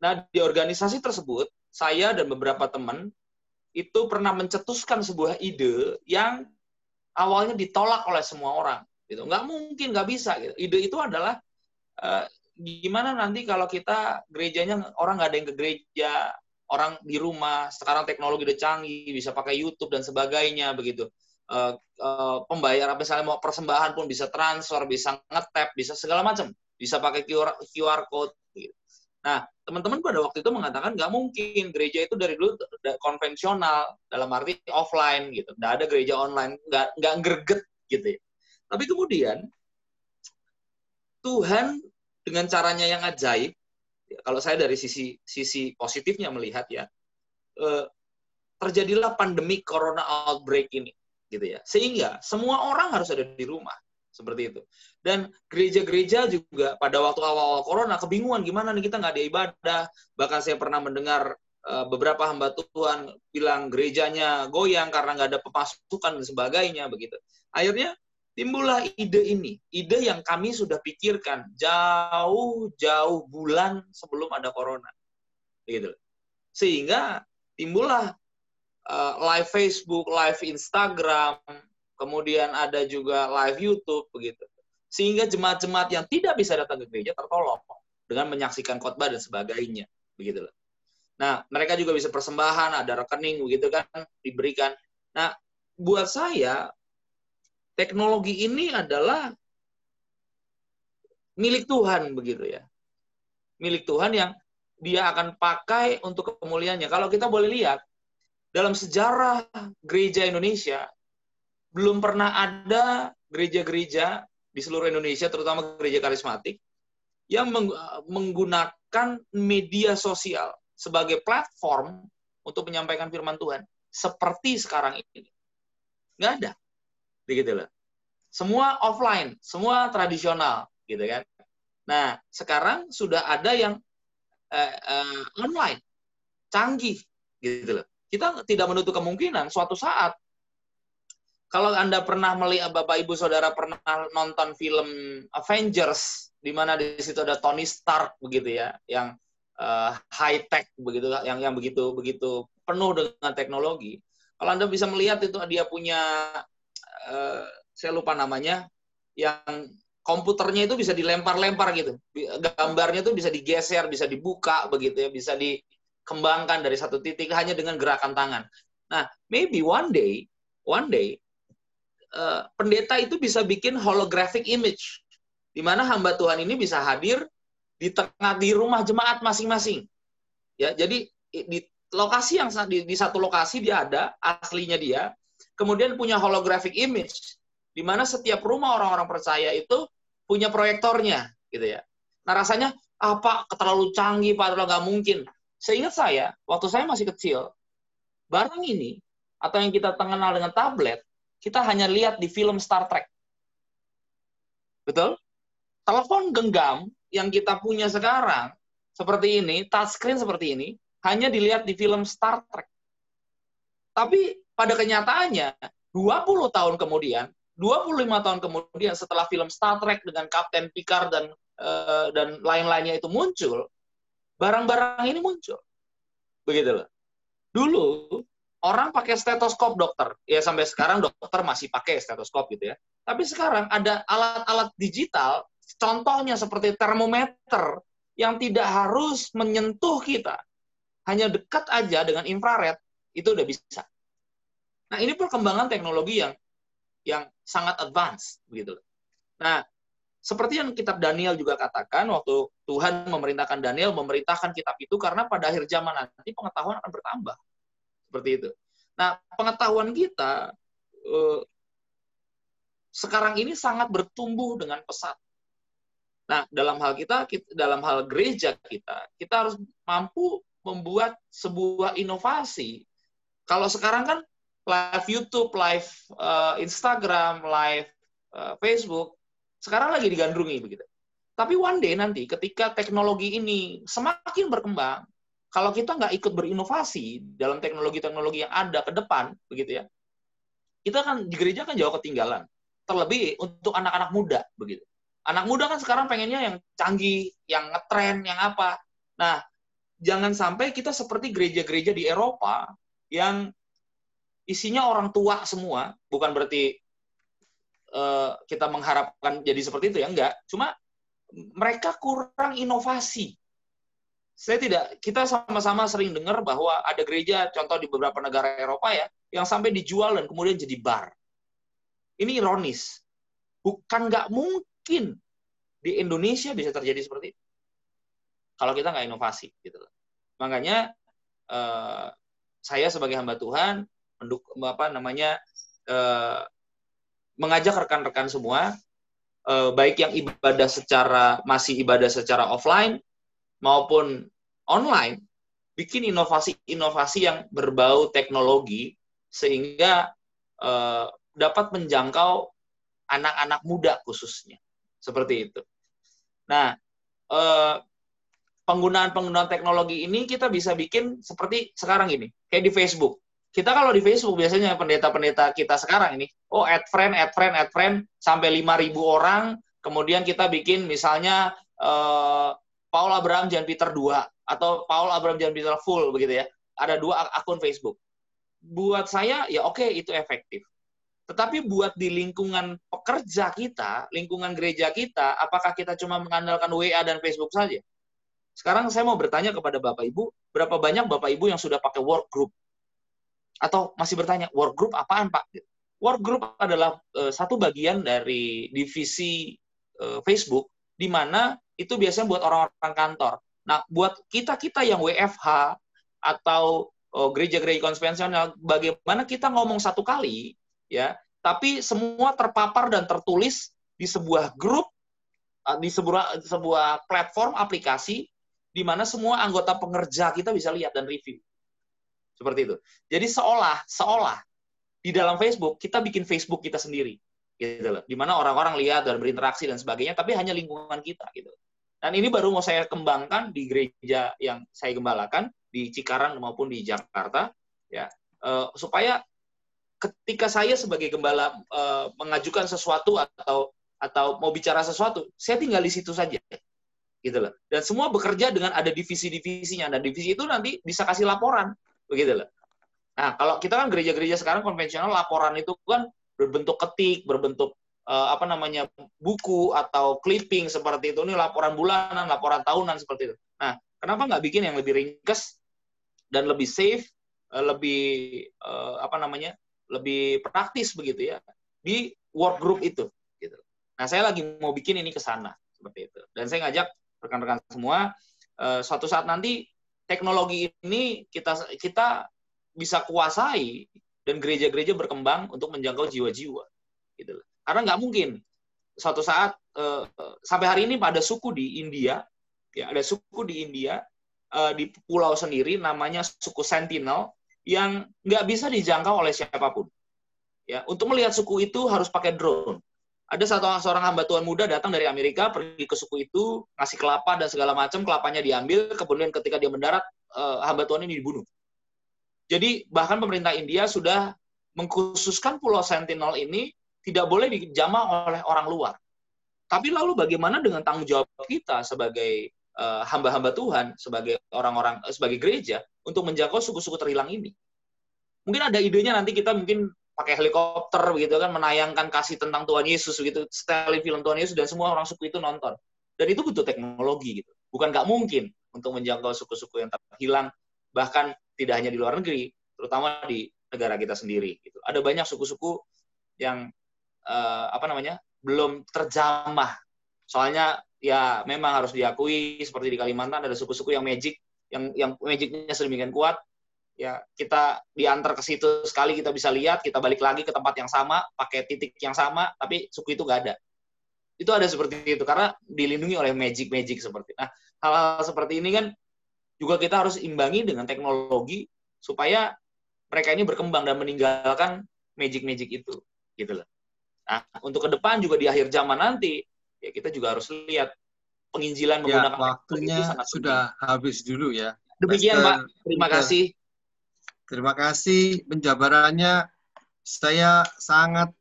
Nah, di organisasi tersebut saya dan beberapa teman itu pernah mencetuskan sebuah ide yang awalnya ditolak oleh semua orang gitu. Nggak mungkin nggak bisa gitu. Ide itu adalah uh, gimana nanti kalau kita gerejanya orang nggak ada yang ke gereja orang di rumah sekarang teknologi udah canggih bisa pakai YouTube dan sebagainya begitu. Uh, uh, pembayar misalnya mau persembahan pun bisa transfer bisa ngetap bisa segala macam. Bisa pakai QR, QR code gitu. Nah teman-teman pada waktu itu mengatakan nggak mungkin gereja itu dari dulu konvensional dalam arti offline gitu. Nggak ada gereja online nggak nggak greget gitu ya. Tapi kemudian Tuhan dengan caranya yang ajaib ya, kalau saya dari sisi sisi positifnya melihat ya eh, terjadilah pandemi corona outbreak ini gitu ya. Sehingga semua orang harus ada di rumah seperti itu. Dan gereja-gereja juga pada waktu awal-awal corona kebingungan gimana nih kita nggak ada ibadah. Bahkan saya pernah mendengar uh, beberapa hamba Tuhan bilang gerejanya goyang karena nggak ada pemasukan dan sebagainya begitu. Akhirnya timbullah ide ini, ide yang kami sudah pikirkan jauh-jauh bulan sebelum ada corona, gitu. Sehingga timbullah uh, live Facebook, live Instagram, kemudian ada juga live YouTube begitu. Sehingga jemaat-jemaat yang tidak bisa datang ke gereja tertolong dengan menyaksikan khotbah dan sebagainya, begitu loh. Nah, mereka juga bisa persembahan, ada rekening begitu kan diberikan. Nah, buat saya teknologi ini adalah milik Tuhan begitu ya. Milik Tuhan yang dia akan pakai untuk kemuliaannya. Kalau kita boleh lihat dalam sejarah gereja Indonesia belum pernah ada gereja-gereja di seluruh Indonesia, terutama gereja karismatik, yang menggunakan media sosial sebagai platform untuk menyampaikan firman Tuhan seperti sekarang ini. Nggak ada. Begitu loh. Semua offline, semua tradisional, gitu kan. Nah, sekarang sudah ada yang uh, uh, online, canggih, gitu loh. Kita tidak menutup kemungkinan suatu saat kalau Anda pernah melihat Bapak Ibu Saudara pernah nonton film Avengers di mana di situ ada Tony Stark begitu ya, yang uh, high tech begitu yang yang begitu begitu penuh dengan teknologi. Kalau Anda bisa melihat itu dia punya uh, saya lupa namanya yang komputernya itu bisa dilempar-lempar gitu. Gambarnya itu bisa digeser, bisa dibuka begitu ya, bisa dikembangkan dari satu titik hanya dengan gerakan tangan. Nah, maybe one day, one day Eh, pendeta itu bisa bikin holographic image, di mana hamba Tuhan ini bisa hadir di tengah di rumah jemaat masing-masing. Ya, jadi di lokasi yang di, di satu lokasi dia ada aslinya dia, kemudian punya holographic image, di mana setiap rumah orang-orang percaya itu punya proyektornya, gitu ya. Nah rasanya apa terlalu canggih, padahal nggak mungkin. Seingat saya, waktu saya masih kecil, barang ini atau yang kita kenal dengan tablet kita hanya lihat di film Star Trek. Betul? Telepon genggam yang kita punya sekarang seperti ini, touchscreen seperti ini, hanya dilihat di film Star Trek. Tapi pada kenyataannya, 20 tahun kemudian, 25 tahun kemudian setelah film Star Trek dengan Kapten Picard dan uh, dan lain-lainnya itu muncul, barang-barang ini muncul. Begitu loh. Dulu orang pakai stetoskop dokter. Ya sampai sekarang dokter masih pakai stetoskop gitu ya. Tapi sekarang ada alat-alat digital, contohnya seperti termometer yang tidak harus menyentuh kita. Hanya dekat aja dengan infrared, itu udah bisa. Nah, ini perkembangan teknologi yang yang sangat advance begitu. Nah, seperti yang kitab Daniel juga katakan waktu Tuhan memerintahkan Daniel memerintahkan kitab itu karena pada akhir zaman nanti pengetahuan akan bertambah. Seperti itu. Nah, pengetahuan kita eh, sekarang ini sangat bertumbuh dengan pesat. Nah, dalam hal kita, dalam hal gereja kita, kita harus mampu membuat sebuah inovasi. Kalau sekarang kan live YouTube, live uh, Instagram, live uh, Facebook, sekarang lagi digandrungi begitu. Tapi one day nanti ketika teknologi ini semakin berkembang, kalau kita nggak ikut berinovasi dalam teknologi-teknologi yang ada ke depan, begitu ya, kita kan di gereja kan jauh ketinggalan. Terlebih untuk anak-anak muda, begitu. Anak muda kan sekarang pengennya yang canggih, yang ngetren, yang apa. Nah, jangan sampai kita seperti gereja-gereja di Eropa yang isinya orang tua semua, bukan berarti uh, kita mengharapkan jadi seperti itu ya enggak, cuma mereka kurang inovasi. Saya tidak, kita sama-sama sering dengar bahwa ada gereja, contoh di beberapa negara Eropa ya, yang sampai dijual dan kemudian jadi bar. Ini ironis. Bukan nggak mungkin di Indonesia bisa terjadi seperti itu. Kalau kita nggak inovasi, gitu. Makanya eh, saya sebagai hamba Tuhan menduk apa namanya eh, mengajak rekan-rekan semua eh, baik yang ibadah secara masih ibadah secara offline maupun online bikin inovasi-inovasi yang berbau teknologi sehingga eh, dapat menjangkau anak-anak muda khususnya. Seperti itu. Nah, eh, penggunaan-penggunaan teknologi ini kita bisa bikin seperti sekarang ini, kayak di Facebook. Kita kalau di Facebook biasanya pendeta-pendeta kita sekarang ini, oh add friend, add friend, add friend sampai 5.000 orang, kemudian kita bikin misalnya uh, Paul Abraham Jan Peter 2 atau Paul Abraham Jan Peter full begitu ya. Ada dua akun Facebook. Buat saya ya oke okay, itu efektif. Tetapi buat di lingkungan pekerja kita, lingkungan gereja kita, apakah kita cuma mengandalkan WA dan Facebook saja? Sekarang saya mau bertanya kepada Bapak Ibu, berapa banyak Bapak Ibu yang sudah pakai work group? atau masih bertanya work group apaan pak? Work group adalah uh, satu bagian dari divisi uh, Facebook di mana itu biasanya buat orang-orang kantor. Nah, buat kita-kita yang WFH atau uh, gereja-gereja konvensional, bagaimana kita ngomong satu kali, ya, tapi semua terpapar dan tertulis di sebuah grup, di sebuah sebuah platform aplikasi di mana semua anggota pengerja kita bisa lihat dan review. Seperti itu. Jadi seolah seolah di dalam Facebook kita bikin Facebook kita sendiri gitu loh. Di mana orang-orang lihat dan berinteraksi dan sebagainya tapi hanya lingkungan kita gitu. Dan ini baru mau saya kembangkan di gereja yang saya gembalakan di Cikarang maupun di Jakarta ya. Uh, supaya ketika saya sebagai gembala uh, mengajukan sesuatu atau atau mau bicara sesuatu, saya tinggal di situ saja gitu loh. Dan semua bekerja dengan ada divisi-divisinya dan divisi itu nanti bisa kasih laporan begitu loh. Nah, kalau kita kan gereja-gereja sekarang konvensional laporan itu kan berbentuk ketik, berbentuk uh, apa namanya buku atau clipping seperti itu. Ini laporan bulanan, laporan tahunan seperti itu. Nah, kenapa nggak bikin yang lebih ringkas dan lebih safe, uh, lebih uh, apa namanya, lebih praktis begitu ya di work group itu. Gitu. Nah, saya lagi mau bikin ini ke sana seperti itu. Dan saya ngajak rekan-rekan semua uh, suatu saat nanti teknologi ini kita kita bisa kuasai dan gereja-gereja berkembang untuk menjangkau jiwa-jiwa gitu karena nggak mungkin. Suatu saat uh, sampai hari ini pada suku di India ya ada suku di India uh, di pulau sendiri namanya suku Sentinel yang nggak bisa dijangkau oleh siapa pun. Ya untuk melihat suku itu harus pakai drone. Ada satu seorang hamba Tuhan muda datang dari Amerika pergi ke suku itu ngasih kelapa dan segala macam kelapanya diambil kemudian ketika dia mendarat uh, hamba Tuhan ini dibunuh. Jadi bahkan pemerintah India sudah mengkhususkan Pulau Sentinel ini tidak boleh dijamah oleh orang luar. Tapi lalu bagaimana dengan tanggung jawab kita sebagai uh, hamba-hamba Tuhan, sebagai orang-orang, uh, sebagai gereja untuk menjangkau suku-suku terhilang ini? Mungkin ada idenya nanti kita mungkin pakai helikopter begitu kan menayangkan kasih tentang Tuhan Yesus begitu, setelah film Tuhan Yesus dan semua orang suku itu nonton. Dan itu butuh teknologi gitu. Bukan nggak mungkin untuk menjangkau suku-suku yang terhilang, bahkan tidak hanya di luar negeri, terutama di negara kita sendiri. Gitu. Ada banyak suku-suku yang uh, apa namanya belum terjamah. Soalnya ya memang harus diakui seperti di Kalimantan ada suku-suku yang magic yang yang magicnya sedemikian kuat. Ya kita diantar ke situ sekali kita bisa lihat kita balik lagi ke tempat yang sama pakai titik yang sama tapi suku itu nggak ada. Itu ada seperti itu karena dilindungi oleh magic magic seperti nah hal-hal seperti ini kan juga kita harus imbangi dengan teknologi supaya mereka ini berkembang dan meninggalkan magic magic itu gitu loh Nah, untuk ke depan juga di akhir zaman nanti, ya kita juga harus lihat penginjilan ya, menggunakan waktunya sangat sudah penting. habis dulu ya. Demikian, Pak. Terima kasih. Terima kasih penjabarannya. Saya sangat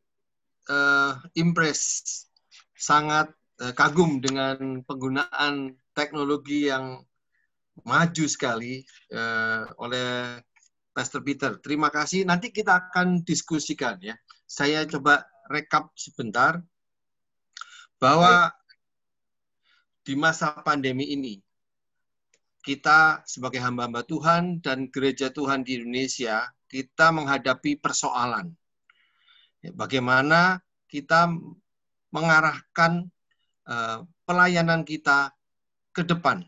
uh, impress, sangat uh, kagum dengan penggunaan teknologi yang maju sekali uh, oleh Pastor Peter. Terima kasih. Nanti kita akan diskusikan ya. Saya coba rekap sebentar bahwa di masa pandemi ini kita sebagai hamba-hamba Tuhan dan gereja Tuhan di Indonesia kita menghadapi persoalan. Ya, bagaimana kita mengarahkan uh, pelayanan kita ke depan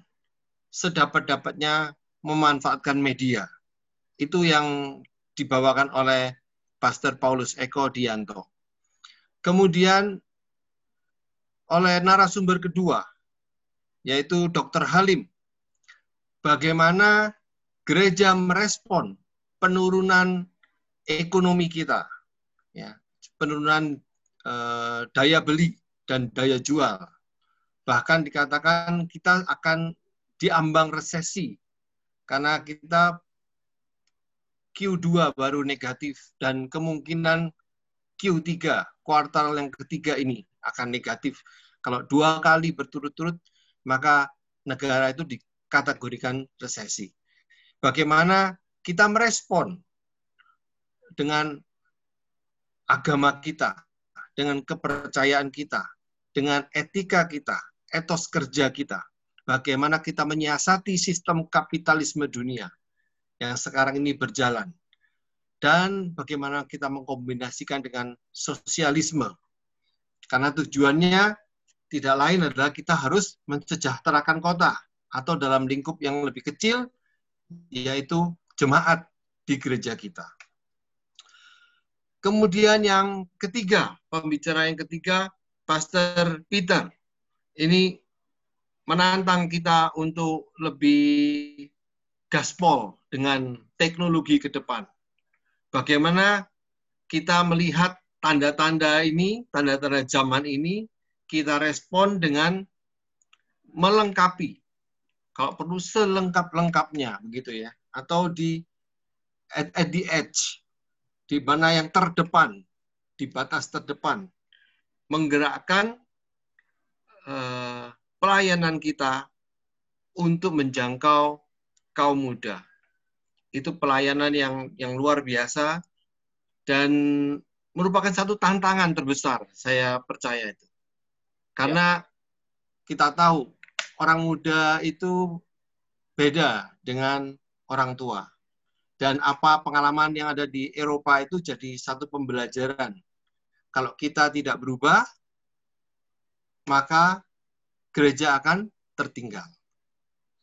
sedapat-dapatnya memanfaatkan media. Itu yang dibawakan oleh Pastor Paulus Eko Dianto. Kemudian oleh narasumber kedua, yaitu Dr. Halim, bagaimana gereja merespon penurunan ekonomi kita, ya, penurunan eh, daya beli dan daya jual. Bahkan dikatakan kita akan diambang resesi karena kita Q2 baru negatif dan kemungkinan Q3 kuartal yang ketiga ini akan negatif. Kalau dua kali berturut-turut, maka negara itu dikategorikan resesi. Bagaimana kita merespon dengan agama kita, dengan kepercayaan kita, dengan etika kita, etos kerja kita, bagaimana kita menyiasati sistem kapitalisme dunia yang sekarang ini berjalan dan bagaimana kita mengkombinasikan dengan sosialisme. Karena tujuannya tidak lain adalah kita harus mensejahterakan kota atau dalam lingkup yang lebih kecil yaitu jemaat di gereja kita. Kemudian yang ketiga, pembicara yang ketiga, Pastor Peter. Ini menantang kita untuk lebih gaspol dengan teknologi ke depan bagaimana kita melihat tanda-tanda ini, tanda-tanda zaman ini, kita respon dengan melengkapi. Kalau perlu selengkap-lengkapnya, begitu ya. Atau di at, at the edge, di mana yang terdepan, di batas terdepan, menggerakkan uh, pelayanan kita untuk menjangkau kaum muda itu pelayanan yang yang luar biasa dan merupakan satu tantangan terbesar saya percaya itu karena ya. kita tahu orang muda itu beda dengan orang tua dan apa pengalaman yang ada di Eropa itu jadi satu pembelajaran kalau kita tidak berubah maka gereja akan tertinggal.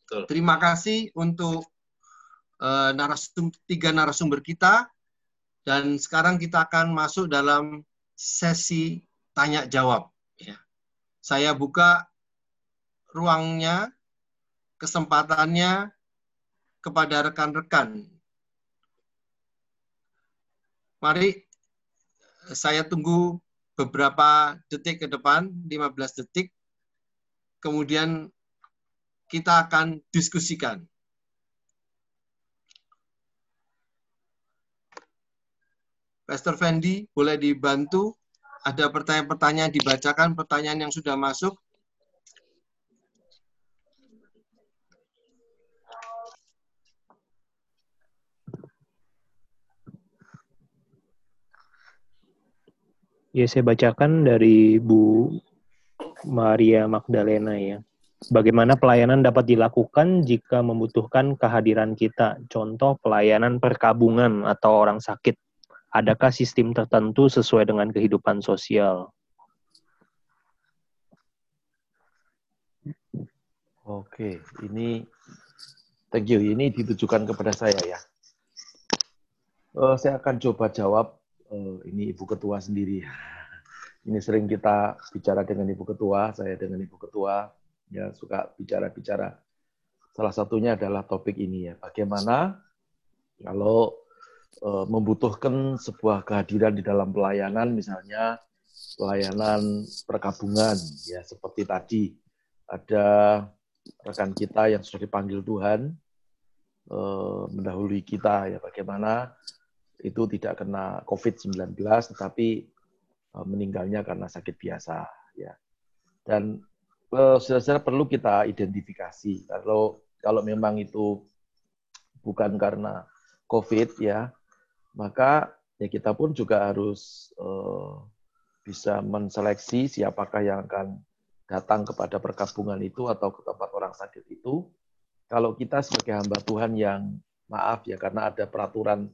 Betul. Terima kasih untuk uh, narasum, tiga narasumber kita dan sekarang kita akan masuk dalam sesi tanya jawab. Ya. Saya buka ruangnya, kesempatannya kepada rekan-rekan. Mari saya tunggu beberapa detik ke depan, 15 detik. Kemudian kita akan diskusikan. Pastor Fendi, boleh dibantu ada pertanyaan-pertanyaan dibacakan, pertanyaan yang sudah masuk. Ya, saya bacakan dari Bu Maria Magdalena ya. Bagaimana pelayanan dapat dilakukan jika membutuhkan kehadiran kita? Contoh pelayanan perkabungan atau orang sakit. Adakah sistem tertentu sesuai dengan kehidupan sosial? Oke, ini thank you. Ini ditujukan kepada saya ya. Uh, saya akan coba jawab uh, ini Ibu Ketua sendiri. Ini sering kita bicara dengan Ibu Ketua, saya dengan Ibu Ketua, ya suka bicara-bicara. Salah satunya adalah topik ini ya, bagaimana kalau uh, membutuhkan sebuah kehadiran di dalam pelayanan, misalnya pelayanan perkabungan, ya seperti tadi ada rekan kita yang sudah dipanggil Tuhan uh, mendahului kita. Ya bagaimana itu tidak kena COVID-19 tetapi uh, meninggalnya karena sakit biasa. Ya. Dan saudara perlu kita identifikasi. Kalau kalau memang itu bukan karena COVID ya, maka ya kita pun juga harus uh, bisa menseleksi siapakah yang akan datang kepada perkabungan itu atau ke tempat orang sakit itu. Kalau kita sebagai hamba Tuhan yang maaf ya karena ada peraturan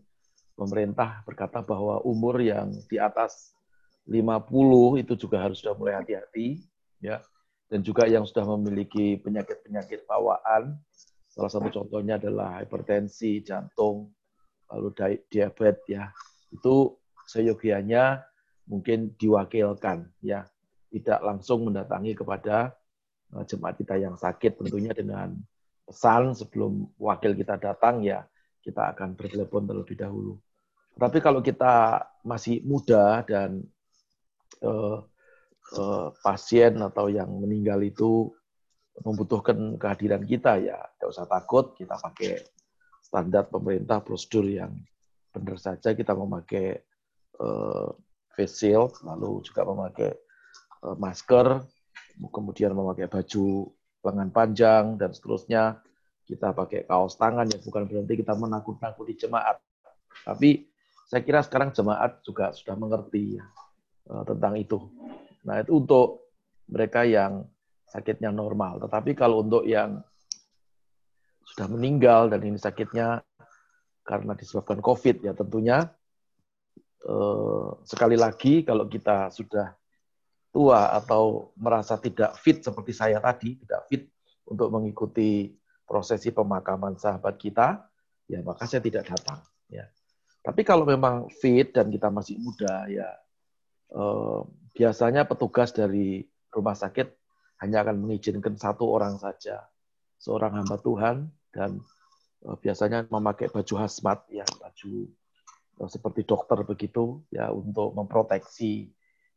pemerintah berkata bahwa umur yang di atas 50 itu juga harus sudah mulai hati-hati ya dan juga yang sudah memiliki penyakit-penyakit bawaan salah satu contohnya adalah hipertensi jantung lalu diabetes ya. Itu seyogianya mungkin diwakilkan ya. Tidak langsung mendatangi kepada eh, jemaat kita yang sakit tentunya dengan pesan sebelum wakil kita datang ya. Kita akan bertelepon terlebih dahulu. Tapi kalau kita masih muda dan uh, uh, pasien atau yang meninggal itu membutuhkan kehadiran kita, ya tidak usah takut, kita pakai standar pemerintah prosedur yang benar saja. Kita memakai uh, face shield, lalu juga memakai uh, masker, kemudian memakai baju lengan panjang dan seterusnya. Kita pakai kaos tangan ya bukan berarti kita menakut-nakuti jemaat, tapi saya kira sekarang jemaat juga sudah mengerti ya, eh, tentang itu. Nah, itu untuk mereka yang sakitnya normal. Tetapi kalau untuk yang sudah meninggal dan ini sakitnya karena disebabkan COVID, ya tentunya eh, sekali lagi kalau kita sudah tua atau merasa tidak fit seperti saya tadi, tidak fit untuk mengikuti prosesi pemakaman sahabat kita, ya maka saya tidak datang. Ya. Tapi kalau memang fit dan kita masih muda, ya eh, biasanya petugas dari rumah sakit hanya akan mengizinkan satu orang saja, seorang hamba Tuhan dan eh, biasanya memakai baju hazmat, ya baju eh, seperti dokter begitu, ya untuk memproteksi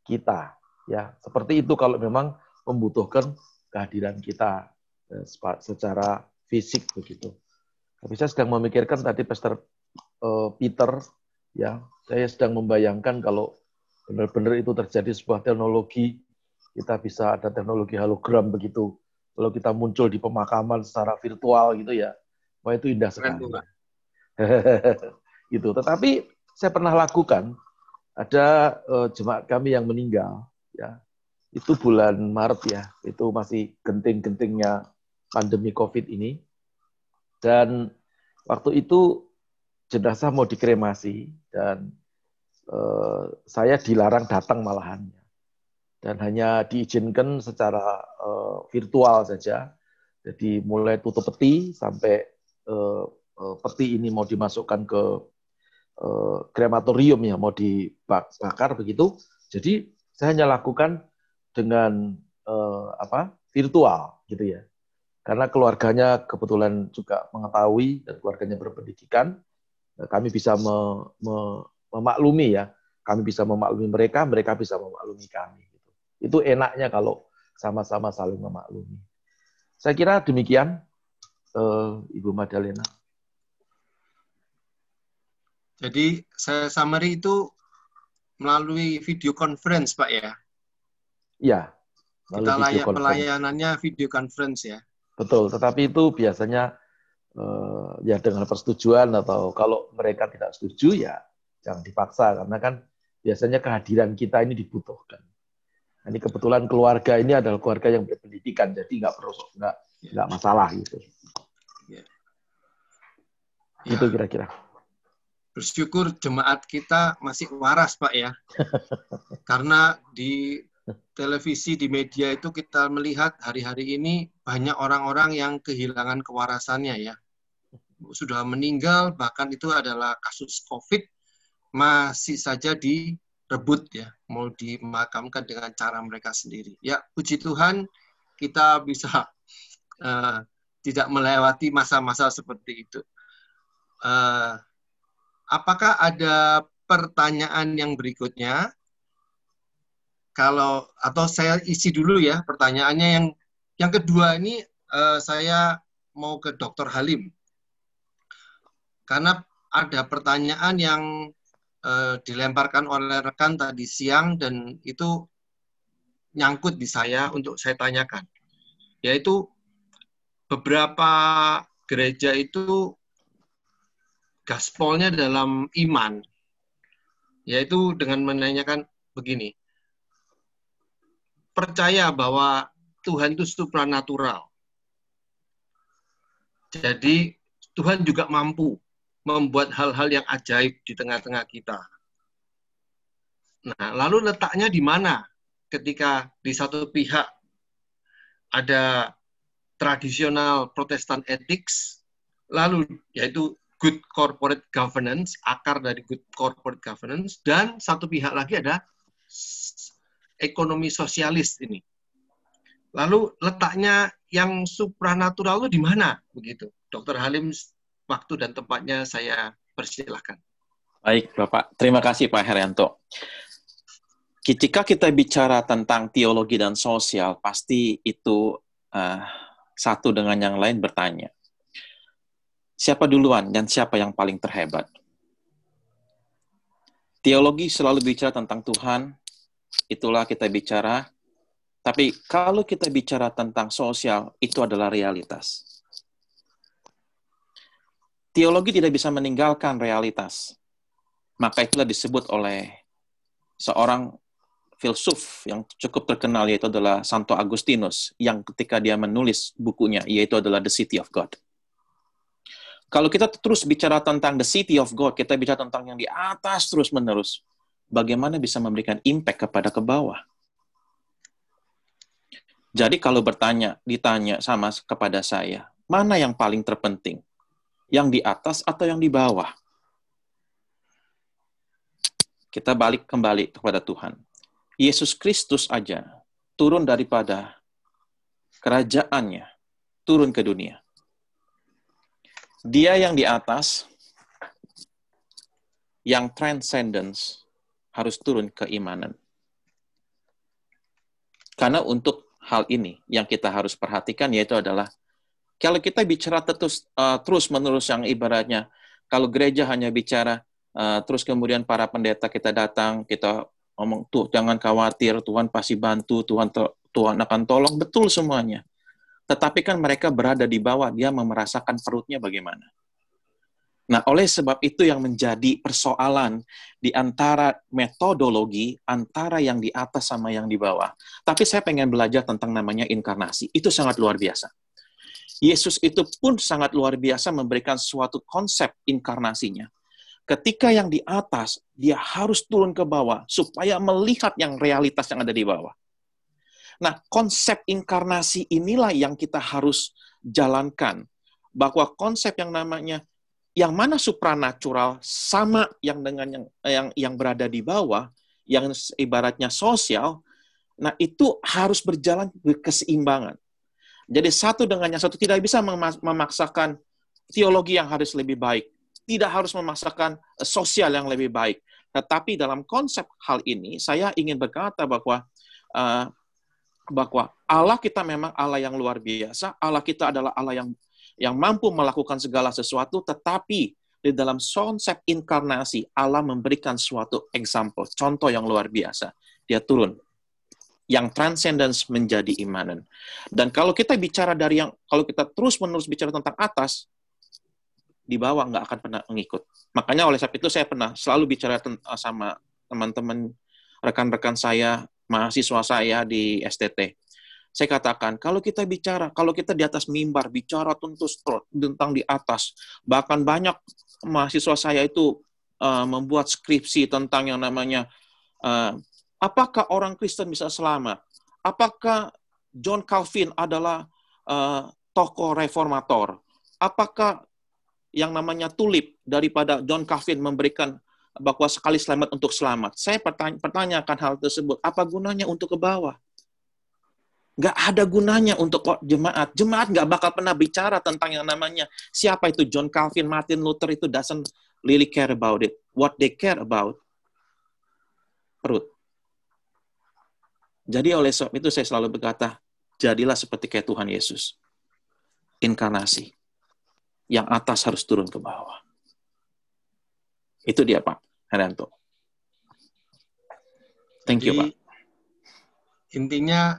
kita, ya seperti itu kalau memang membutuhkan kehadiran kita eh, secara fisik begitu. Tapi saya sedang memikirkan tadi Pastor Peter, ya saya sedang membayangkan kalau benar-benar itu terjadi sebuah teknologi, kita bisa ada teknologi hologram begitu. Kalau kita muncul di pemakaman secara virtual gitu ya, wah itu indah sekali. gitu. Tetapi saya pernah lakukan ada uh, jemaat kami yang meninggal, ya itu bulan Maret ya, itu masih genting-gentingnya pandemi COVID ini. Dan waktu itu jenazah mau dikremasi dan uh, saya dilarang datang malahan dan hanya diizinkan secara uh, virtual saja. Jadi mulai tutup peti sampai uh, peti ini mau dimasukkan ke uh, krematorium ya, mau dibakar begitu. Jadi saya hanya lakukan dengan uh, apa virtual gitu ya. Karena keluarganya kebetulan juga mengetahui dan keluarganya berpendidikan, kami bisa me, me, memaklumi ya, kami bisa memaklumi mereka, mereka bisa memaklumi kami. Itu enaknya kalau sama-sama saling memaklumi. Saya kira demikian, uh, Ibu Madalena. Jadi saya summary itu melalui video conference, Pak ya? Iya. Kita layak pelayanannya video conference ya. Betul, tetapi itu biasanya uh, ya dengan persetujuan atau kalau mereka tidak setuju ya jangan dipaksa karena kan biasanya kehadiran kita ini dibutuhkan. Ini kebetulan keluarga ini adalah keluarga yang berpendidikan, jadi nggak perlu nggak nggak masalah gitu. Ya. Itu kira-kira. Bersyukur jemaat kita masih waras Pak ya, karena di televisi di media itu kita melihat hari-hari ini banyak orang-orang yang kehilangan kewarasannya ya. Sudah meninggal, bahkan itu adalah kasus COVID, masih saja direbut ya, mau dimakamkan dengan cara mereka sendiri. Ya, puji Tuhan kita bisa uh, tidak melewati masa-masa seperti itu. Uh, apakah ada pertanyaan yang berikutnya? kalau atau saya isi dulu ya pertanyaannya yang yang kedua ini uh, saya mau ke Dr. Halim karena ada pertanyaan yang uh, dilemparkan oleh rekan tadi siang dan itu nyangkut di saya untuk saya tanyakan. Yaitu beberapa gereja itu gaspolnya dalam iman. Yaitu dengan menanyakan begini percaya bahwa Tuhan itu supranatural. Jadi Tuhan juga mampu membuat hal-hal yang ajaib di tengah-tengah kita. Nah, lalu letaknya di mana ketika di satu pihak ada tradisional Protestant ethics, lalu yaitu good corporate governance, akar dari good corporate governance, dan satu pihak lagi ada ekonomi sosialis ini. Lalu letaknya yang supranatural itu di mana begitu? Dokter Halim, waktu dan tempatnya saya persilahkan. Baik, Bapak. Terima kasih Pak Herianto. Ketika kita bicara tentang teologi dan sosial, pasti itu uh, satu dengan yang lain bertanya. Siapa duluan dan siapa yang paling terhebat? Teologi selalu bicara tentang Tuhan, itulah kita bicara. Tapi kalau kita bicara tentang sosial, itu adalah realitas. Teologi tidak bisa meninggalkan realitas. Maka itulah disebut oleh seorang filsuf yang cukup terkenal yaitu adalah Santo Agustinus yang ketika dia menulis bukunya yaitu adalah The City of God. Kalau kita terus bicara tentang the city of God, kita bicara tentang yang di atas terus-menerus bagaimana bisa memberikan impact kepada ke bawah. Jadi kalau bertanya, ditanya sama kepada saya, mana yang paling terpenting? Yang di atas atau yang di bawah? Kita balik kembali kepada Tuhan. Yesus Kristus aja turun daripada kerajaannya, turun ke dunia. Dia yang di atas, yang transcendence, harus turun keimanan. Karena untuk hal ini yang kita harus perhatikan yaitu adalah kalau kita bicara terus uh, terus menerus yang ibaratnya kalau gereja hanya bicara uh, terus kemudian para pendeta kita datang kita ngomong tuh jangan khawatir Tuhan pasti bantu Tuhan Tuhan akan tolong betul semuanya. Tetapi kan mereka berada di bawah dia merasakan perutnya bagaimana. Nah, oleh sebab itu yang menjadi persoalan di antara metodologi antara yang di atas sama yang di bawah. Tapi saya pengen belajar tentang namanya inkarnasi. Itu sangat luar biasa. Yesus itu pun sangat luar biasa memberikan suatu konsep inkarnasinya. Ketika yang di atas, dia harus turun ke bawah supaya melihat yang realitas yang ada di bawah. Nah, konsep inkarnasi inilah yang kita harus jalankan. Bahwa konsep yang namanya yang mana supranatural sama yang dengan yang yang yang berada di bawah, yang ibaratnya sosial, nah itu harus berjalan keseimbangan. Jadi satu dengan yang satu tidak bisa memaksakan teologi yang harus lebih baik, tidak harus memaksakan eh, sosial yang lebih baik. Tetapi dalam konsep hal ini, saya ingin berkata bahwa uh, bahwa Allah kita memang Allah yang luar biasa, Allah kita adalah Allah yang yang mampu melakukan segala sesuatu, tetapi di dalam konsep inkarnasi Allah memberikan suatu example, contoh yang luar biasa. Dia turun yang transcendence menjadi imanan. Dan kalau kita bicara dari yang kalau kita terus-menerus bicara tentang atas, di bawah nggak akan pernah mengikut. Makanya oleh sebab itu saya pernah selalu bicara sama teman-teman rekan-rekan saya, mahasiswa saya di STT. Saya katakan, kalau kita bicara, kalau kita di atas mimbar, bicara tentang, tentang di atas, bahkan banyak mahasiswa saya itu uh, membuat skripsi tentang yang namanya uh, apakah orang Kristen bisa selamat? Apakah John Calvin adalah uh, tokoh reformator? Apakah yang namanya tulip daripada John Calvin memberikan bahwa sekali selamat untuk selamat? Saya pertanya, pertanyakan hal tersebut. Apa gunanya untuk ke bawah? Nggak ada gunanya untuk jemaat. Jemaat nggak bakal pernah bicara tentang yang namanya siapa itu John Calvin, Martin Luther itu doesn't really care about it. What they care about perut. Jadi oleh sebab itu saya selalu berkata, jadilah seperti kayak Tuhan Yesus. Inkarnasi. Yang atas harus turun ke bawah. Itu dia Pak Herianto. Thank you Pak. Intinya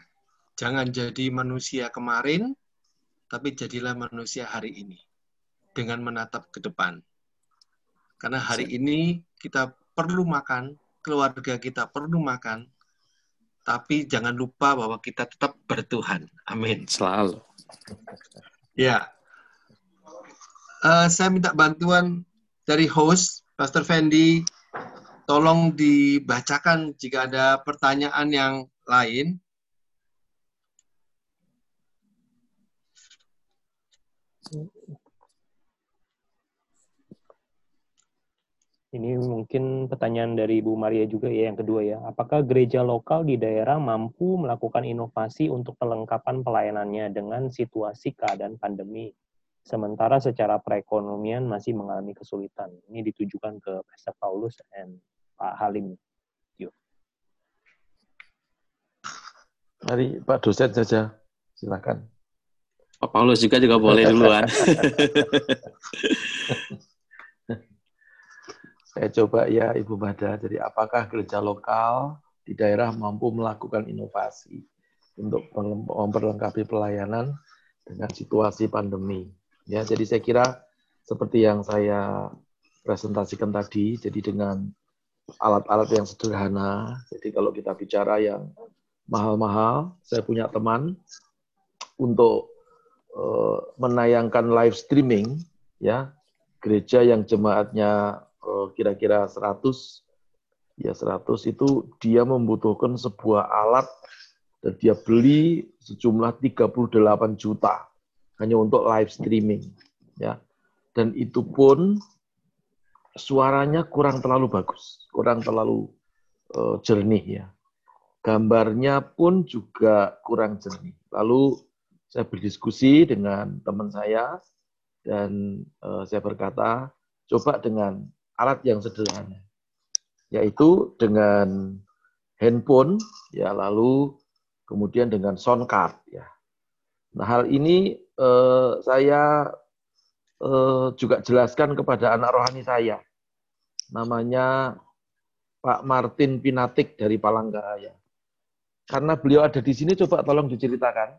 Jangan jadi manusia kemarin, tapi jadilah manusia hari ini dengan menatap ke depan. Karena hari ini kita perlu makan, keluarga kita perlu makan, tapi jangan lupa bahwa kita tetap bertuhan. Amin. Selalu. Ya. Uh, saya minta bantuan dari host, Pastor Fendi. Tolong dibacakan jika ada pertanyaan yang lain. Ini mungkin pertanyaan dari Bu Maria juga ya yang kedua ya. Apakah gereja lokal di daerah mampu melakukan inovasi untuk pelengkapan pelayanannya dengan situasi keadaan pandemi? Sementara secara perekonomian masih mengalami kesulitan. Ini ditujukan ke Pastor Paulus dan Pak Halim. Yuk. Mari Pak dosen saja. Silakan. Pak Paulus juga juga boleh duluan. Saya coba ya Ibu Mada, jadi apakah gereja lokal di daerah mampu melakukan inovasi untuk memperlengkapi pelayanan dengan situasi pandemi. Ya, jadi saya kira seperti yang saya presentasikan tadi, jadi dengan alat-alat yang sederhana. Jadi kalau kita bicara yang mahal-mahal, saya punya teman untuk uh, menayangkan live streaming, ya gereja yang jemaatnya kira-kira 100 ya 100 itu dia membutuhkan sebuah alat dan dia beli sejumlah 38 juta hanya untuk live streaming ya. Dan itu pun suaranya kurang terlalu bagus kurang terlalu uh, jernih ya. Gambarnya pun juga kurang jernih. Lalu saya berdiskusi dengan teman saya dan uh, saya berkata coba dengan alat yang sederhana, yaitu dengan handphone, ya lalu kemudian dengan sound card, ya. Nah hal ini eh, saya eh, juga jelaskan kepada anak rohani saya, namanya Pak Martin Pinatik dari Palangkaraya. Karena beliau ada di sini, coba tolong diceritakan.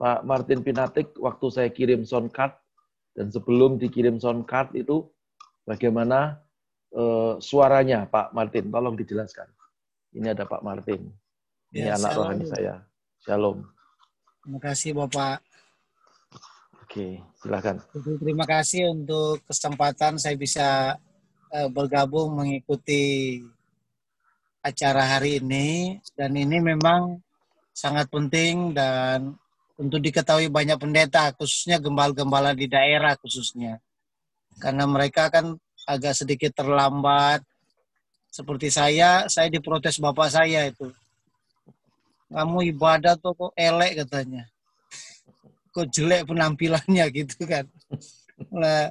Pak Martin Pinatik, waktu saya kirim sound card, dan sebelum dikirim sound card itu, bagaimana uh, suaranya Pak Martin. Tolong dijelaskan. Ini ada Pak Martin. Ini ya, anak rohani saya. Shalom. Terima kasih Bapak. Oke, silakan. Terima kasih untuk kesempatan saya bisa uh, bergabung mengikuti acara hari ini dan ini memang sangat penting dan untuk diketahui banyak pendeta khususnya gembala-gembala di daerah khususnya karena mereka kan agak sedikit terlambat. Seperti saya, saya diprotes bapak saya itu. Kamu ibadah tuh kok elek katanya. Kok jelek penampilannya gitu kan. Nah,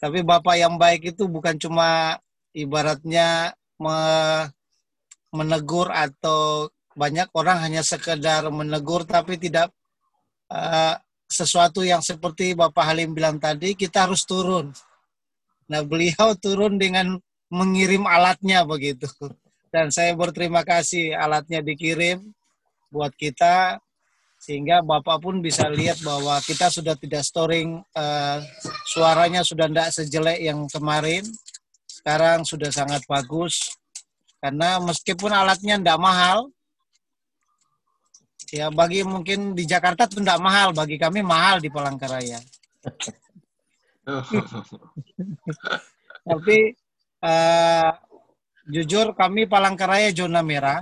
tapi bapak yang baik itu bukan cuma ibaratnya me menegur atau banyak orang hanya sekedar menegur tapi tidak uh, sesuatu yang seperti Bapak Halim bilang tadi kita harus turun Nah, beliau turun dengan mengirim alatnya begitu. Dan saya berterima kasih alatnya dikirim buat kita sehingga Bapak pun bisa lihat bahwa kita sudah tidak storing uh, suaranya sudah tidak sejelek yang kemarin. Sekarang sudah sangat bagus karena meskipun alatnya tidak mahal, ya bagi mungkin di Jakarta itu tidak mahal, bagi kami mahal di Palangkaraya. Tapi uh, jujur kami Palangkaraya zona merah,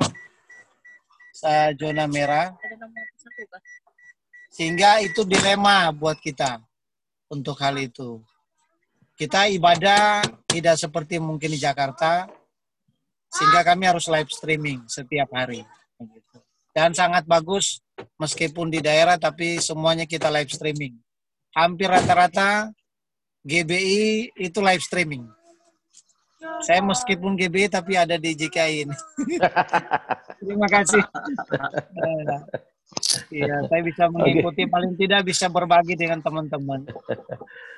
saya zona merah, sehingga itu dilema buat kita untuk hal itu. Kita ibadah tidak seperti mungkin di Jakarta, sehingga kami harus live streaming setiap hari. Dan sangat bagus meskipun di daerah tapi semuanya kita live streaming. Hampir rata-rata GBI itu live streaming. Saya meskipun GBI tapi ada di JKI ini. Terima kasih. Iya, saya bisa mengikuti okay. paling tidak bisa berbagi dengan teman-teman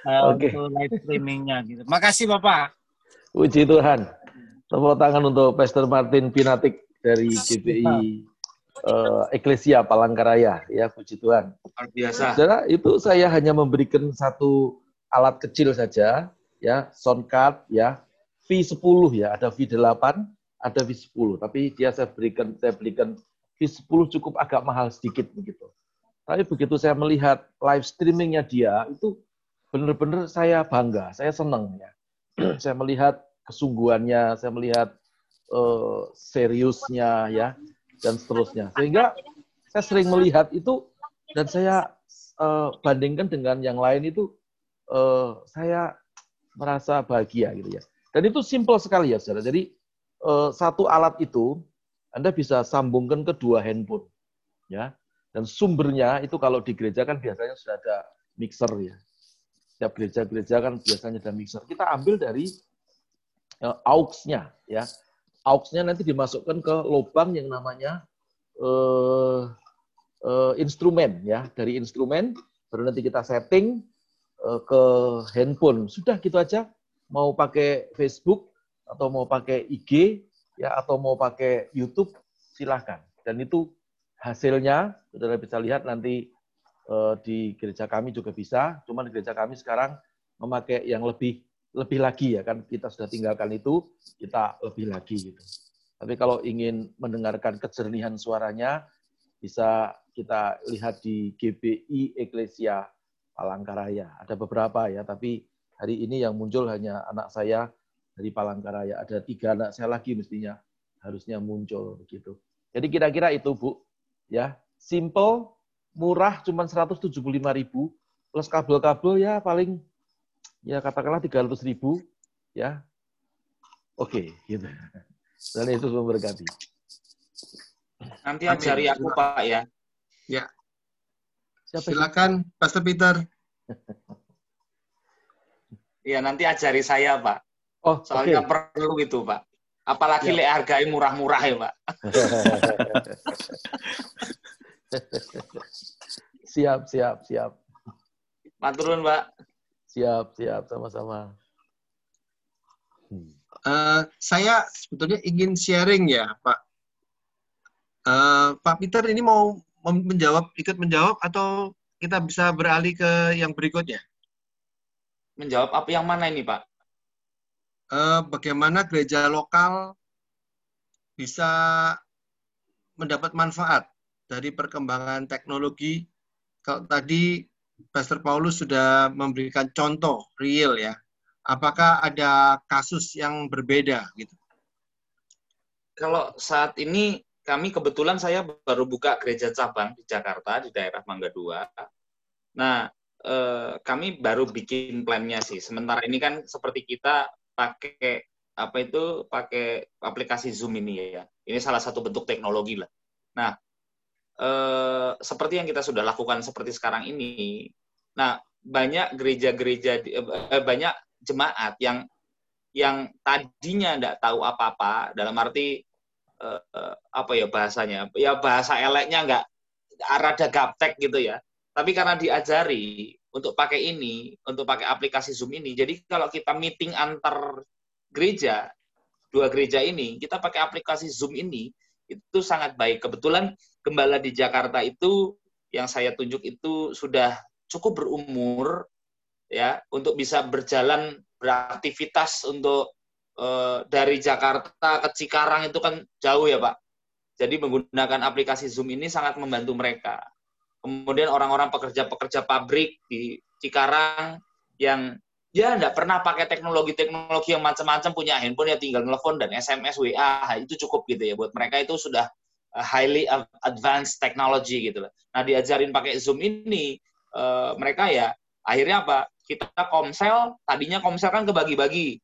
uh, okay. untuk live streamingnya gitu. Makasih Bapak. Puji Tuhan. Tepuk tangan untuk Pastor Martin Pinatik dari GBI uh, Eklesia Palangkaraya ya puji Tuhan. Luar biasa. Saudara, itu saya hanya memberikan satu alat kecil saja ya, soundcard ya, V10 ya, ada V8, ada V10, tapi dia saya berikan saya berikan V10 cukup agak mahal sedikit begitu. Tapi begitu saya melihat live streamingnya dia itu benar-benar saya bangga, saya senang ya. saya melihat kesungguhannya, saya melihat uh, seriusnya ya dan seterusnya. Sehingga saya sering melihat itu dan saya uh, bandingkan dengan yang lain itu uh, saya merasa bahagia gitu ya. Dan itu simpel sekali ya saudara. Jadi uh, satu alat itu Anda bisa sambungkan ke dua handphone ya. Dan sumbernya itu kalau di gereja kan biasanya sudah ada mixer ya. Setiap gereja-gereja kan biasanya ada mixer. Kita ambil dari uh, aux-nya ya aux-nya nanti dimasukkan ke lubang yang namanya uh, uh, instrumen ya dari instrumen baru nanti kita setting ke handphone. Sudah gitu aja. Mau pakai Facebook atau mau pakai IG ya atau mau pakai YouTube silahkan. Dan itu hasilnya saudara bisa lihat nanti uh, di gereja kami juga bisa. Cuman gereja kami sekarang memakai yang lebih lebih lagi ya kan kita sudah tinggalkan itu kita lebih lagi gitu. Tapi kalau ingin mendengarkan kejernihan suaranya bisa kita lihat di GBI Eklesia Palangkaraya. Ada beberapa ya, tapi hari ini yang muncul hanya anak saya dari Palangkaraya. Ada tiga anak saya lagi mestinya harusnya muncul begitu. Jadi kira-kira itu Bu, ya simple, murah, cuma 175 ribu, plus kabel-kabel ya paling ya katakanlah 300 ribu, ya. Oke, okay, gitu. Dan Yesus memberkati. Nanti ajari aku Pak ya. Ya. Siapa Silakan Pastor Peter. Iya, nanti ajari saya, Pak. Oh, soalnya okay. perlu itu, Pak. Apalagi ya. harganya murah-murah ya, Pak. siap, siap, siap. Maturun, Pak. Siap, siap, sama-sama. Uh, saya sebetulnya ingin sharing ya, Pak. Uh, Pak Peter ini mau menjawab, ikut menjawab atau kita bisa beralih ke yang berikutnya? Menjawab apa yang mana ini, Pak? Uh, bagaimana gereja lokal bisa mendapat manfaat dari perkembangan teknologi. Kalau tadi Pastor Paulus sudah memberikan contoh real ya. Apakah ada kasus yang berbeda gitu? Kalau saat ini kami kebetulan saya baru buka gereja cabang di Jakarta di daerah Mangga Dua. Nah, eh, kami baru bikin plannya sih. Sementara ini kan seperti kita pakai apa itu pakai aplikasi Zoom ini ya. Ini salah satu bentuk teknologi lah. Nah, eh, seperti yang kita sudah lakukan seperti sekarang ini. Nah, banyak gereja-gereja eh, banyak jemaat yang yang tadinya tidak tahu apa-apa dalam arti eh, apa ya bahasanya ya bahasa eleknya nggak rada gaptek gitu ya tapi karena diajari untuk pakai ini, untuk pakai aplikasi Zoom ini. Jadi kalau kita meeting antar gereja, dua gereja ini, kita pakai aplikasi Zoom ini, itu sangat baik. Kebetulan gembala di Jakarta itu yang saya tunjuk itu sudah cukup berumur ya untuk bisa berjalan beraktivitas untuk uh, dari Jakarta ke Cikarang itu kan jauh ya Pak. Jadi menggunakan aplikasi Zoom ini sangat membantu mereka. Kemudian orang-orang pekerja-pekerja pabrik di Cikarang yang ya nggak pernah pakai teknologi-teknologi yang macam-macam punya handphone ya tinggal telepon dan SMS WA itu cukup gitu ya buat mereka itu sudah eh, highly advanced technology gitu loh. Nah diajarin pakai Zoom ini uh, mereka ya akhirnya apa kita komsel tadinya komsel kan kebagi-bagi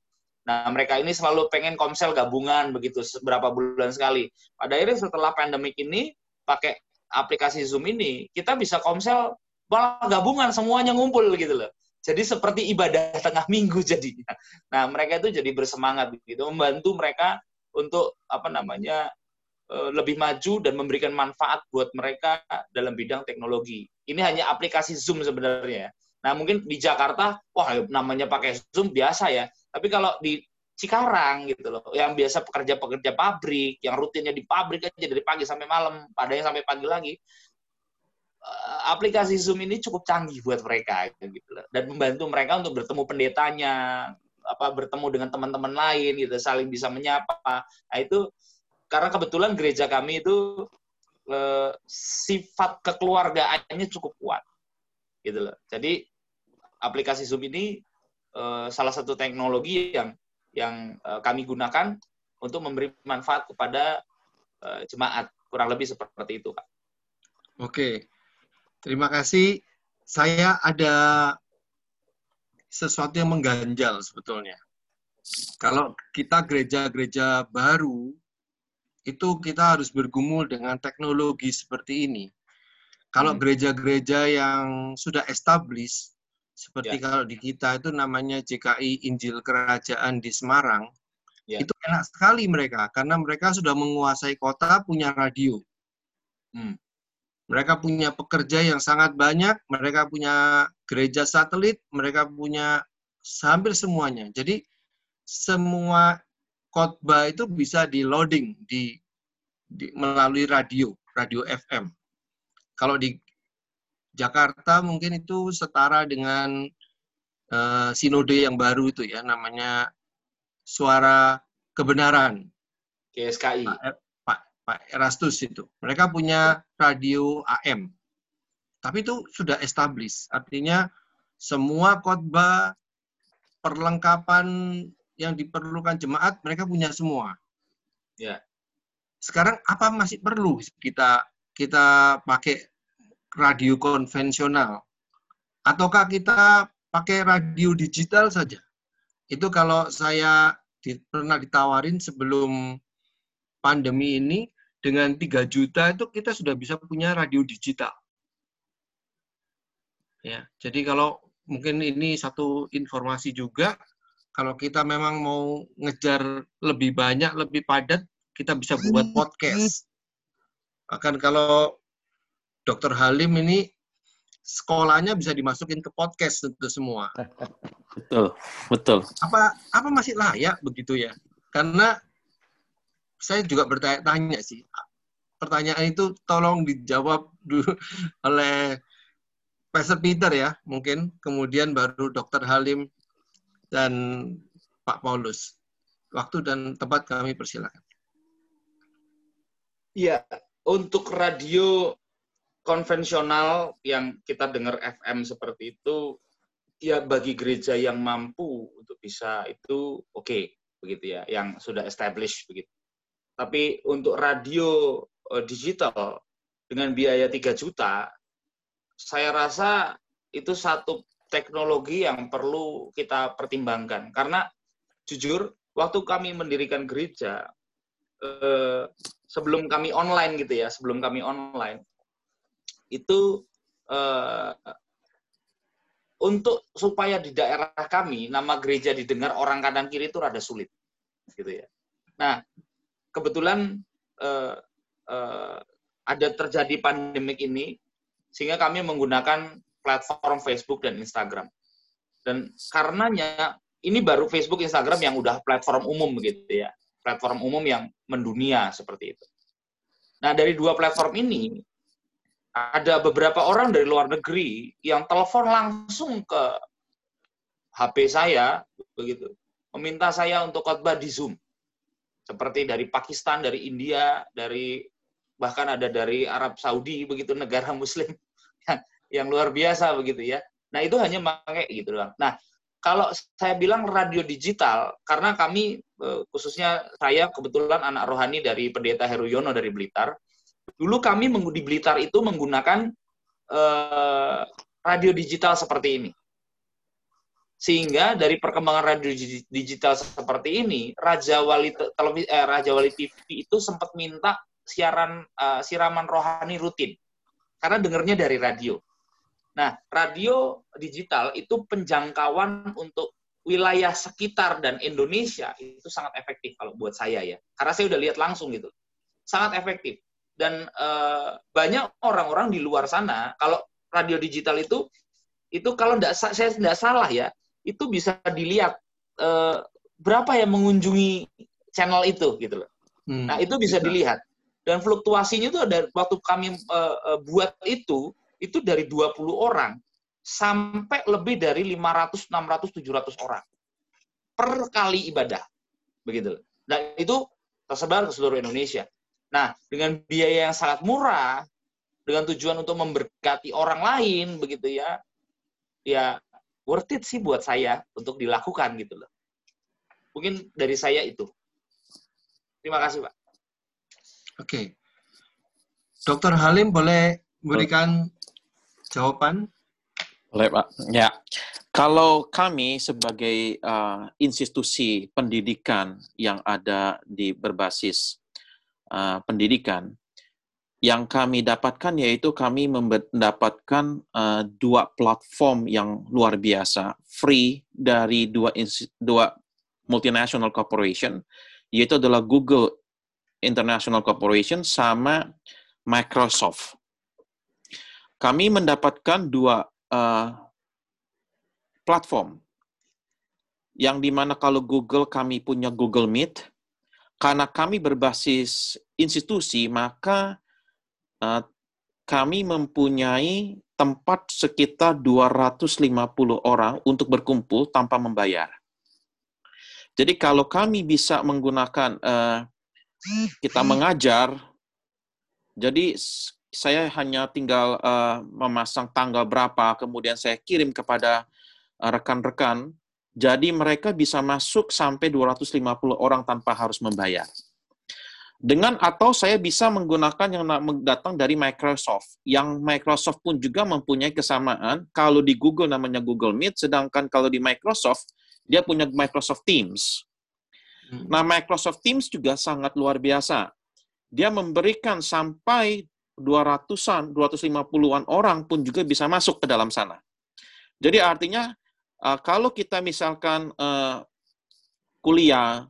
nah mereka ini selalu pengen komsel gabungan begitu beberapa bulan sekali pada akhirnya setelah pandemik ini pakai aplikasi zoom ini kita bisa komsel malah gabungan semuanya ngumpul gitu loh jadi seperti ibadah tengah minggu jadinya nah mereka itu jadi bersemangat begitu membantu mereka untuk apa namanya eh, lebih maju dan memberikan manfaat buat mereka dalam bidang teknologi. Ini hanya aplikasi Zoom sebenarnya. Nah, mungkin di Jakarta, wah namanya pakai Zoom biasa ya. Tapi kalau di Cikarang gitu loh, yang biasa pekerja-pekerja pabrik, yang rutinnya di pabrik aja dari pagi sampai malam, ada yang sampai pagi lagi. Eh, aplikasi Zoom ini cukup canggih buat mereka gitu loh. Dan membantu mereka untuk bertemu pendetanya, apa bertemu dengan teman-teman lain gitu, saling bisa menyapa. Nah, itu karena kebetulan gereja kami itu eh, sifat kekeluargaannya cukup kuat gitu loh. Jadi aplikasi Zoom ini uh, salah satu teknologi yang yang uh, kami gunakan untuk memberi manfaat kepada uh, jemaat kurang lebih seperti itu, Pak. Oke, terima kasih. Saya ada sesuatu yang mengganjal sebetulnya. Kalau kita gereja-gereja baru, itu kita harus bergumul dengan teknologi seperti ini. Kalau hmm. gereja-gereja yang sudah established, seperti ya. kalau di kita itu namanya JKI Injil Kerajaan di Semarang, ya. itu enak sekali mereka karena mereka sudah menguasai kota, punya radio. Hmm. Mereka punya pekerja yang sangat banyak, mereka punya gereja satelit, mereka punya hampir semuanya. Jadi semua khotbah itu bisa di loading di, di melalui radio, radio FM. Kalau di Jakarta mungkin itu setara dengan uh, sinode yang baru itu ya, namanya Suara Kebenaran. Pak, er, Pak, Pak Erastus itu. Mereka punya radio AM. Tapi itu sudah established. Artinya semua khotbah, perlengkapan yang diperlukan jemaat, mereka punya semua. Ya. Sekarang apa masih perlu kita kita pakai radio konvensional ataukah kita pakai radio digital saja? Itu kalau saya di, pernah ditawarin sebelum pandemi ini dengan 3 juta itu kita sudah bisa punya radio digital. Ya, jadi kalau mungkin ini satu informasi juga kalau kita memang mau ngejar lebih banyak, lebih padat, kita bisa buat podcast. Akan kalau Dokter Halim ini sekolahnya bisa dimasukin ke podcast itu semua. Betul, betul. Apa apa masih layak begitu ya? Karena saya juga bertanya-tanya sih. Pertanyaan itu tolong dijawab dulu oleh Pastor Peter ya, mungkin kemudian baru Dokter Halim dan Pak Paulus. Waktu dan tempat kami persilakan. Iya, untuk radio konvensional yang kita dengar FM seperti itu ya bagi gereja yang mampu untuk bisa itu oke okay, begitu ya yang sudah established begitu. Tapi untuk radio uh, digital dengan biaya 3 juta saya rasa itu satu teknologi yang perlu kita pertimbangkan. Karena jujur waktu kami mendirikan gereja eh, sebelum kami online gitu ya sebelum kami online itu uh, untuk supaya di daerah kami nama gereja didengar orang kanan kiri itu rada sulit gitu ya. Nah, kebetulan uh, uh, ada terjadi pandemik ini sehingga kami menggunakan platform Facebook dan Instagram. Dan karenanya ini baru Facebook, Instagram yang udah platform umum begitu ya, platform umum yang mendunia seperti itu. Nah dari dua platform ini ada beberapa orang dari luar negeri yang telepon langsung ke HP saya begitu, meminta saya untuk khotbah di Zoom. Seperti dari Pakistan, dari India, dari bahkan ada dari Arab Saudi begitu negara muslim yang, yang luar biasa begitu ya. Nah, itu hanya pakai gitu doang. Nah, kalau saya bilang radio digital karena kami eh, khususnya saya kebetulan anak rohani dari Pendeta Heru Yono dari Blitar, Dulu kami di Blitar itu menggunakan uh, radio digital seperti ini. Sehingga dari perkembangan radio digital seperti ini, Raja Wali televisi eh, Raja Wali TV itu sempat minta siaran uh, siraman rohani rutin. Karena dengarnya dari radio. Nah, radio digital itu penjangkauan untuk wilayah sekitar dan Indonesia itu sangat efektif kalau buat saya ya. Karena saya udah lihat langsung gitu. Sangat efektif dan uh, banyak orang-orang di luar sana kalau radio digital itu itu kalau tidak saya tidak salah ya itu bisa dilihat uh, berapa yang mengunjungi channel itu gitu loh. Hmm, nah itu bisa, bisa dilihat dan fluktuasinya itu ada waktu kami uh, uh, buat itu itu dari 20 orang sampai lebih dari 500 600 700 orang per kali ibadah begitu. Dan itu tersebar ke seluruh Indonesia. Nah, dengan biaya yang sangat murah, dengan tujuan untuk memberkati orang lain, begitu ya, ya worth it sih buat saya untuk dilakukan gitu loh. Mungkin dari saya itu. Terima kasih, Pak. Oke. Dokter Halim boleh memberikan jawaban? Boleh, Pak. Ya. Kalau kami sebagai uh, institusi pendidikan yang ada di berbasis uh, pendidikan. Yang kami dapatkan yaitu kami mendapatkan uh, dua platform yang luar biasa. Free dari dua dua multinational corporation yaitu adalah Google International Corporation sama Microsoft. Kami mendapatkan dua uh, platform. Yang di mana kalau Google kami punya Google Meet, karena kami berbasis institusi, maka uh, kami mempunyai tempat sekitar 250 orang untuk berkumpul tanpa membayar. Jadi kalau kami bisa menggunakan uh, kita mengajar, jadi saya hanya tinggal uh, memasang tanggal berapa, kemudian saya kirim kepada rekan-rekan jadi mereka bisa masuk sampai 250 orang tanpa harus membayar. Dengan atau saya bisa menggunakan yang datang dari Microsoft. Yang Microsoft pun juga mempunyai kesamaan. Kalau di Google namanya Google Meet, sedangkan kalau di Microsoft dia punya Microsoft Teams. Hmm. Nah, Microsoft Teams juga sangat luar biasa. Dia memberikan sampai 200-an, 250-an orang pun juga bisa masuk ke dalam sana. Jadi artinya uh, kalau kita misalkan uh, kuliah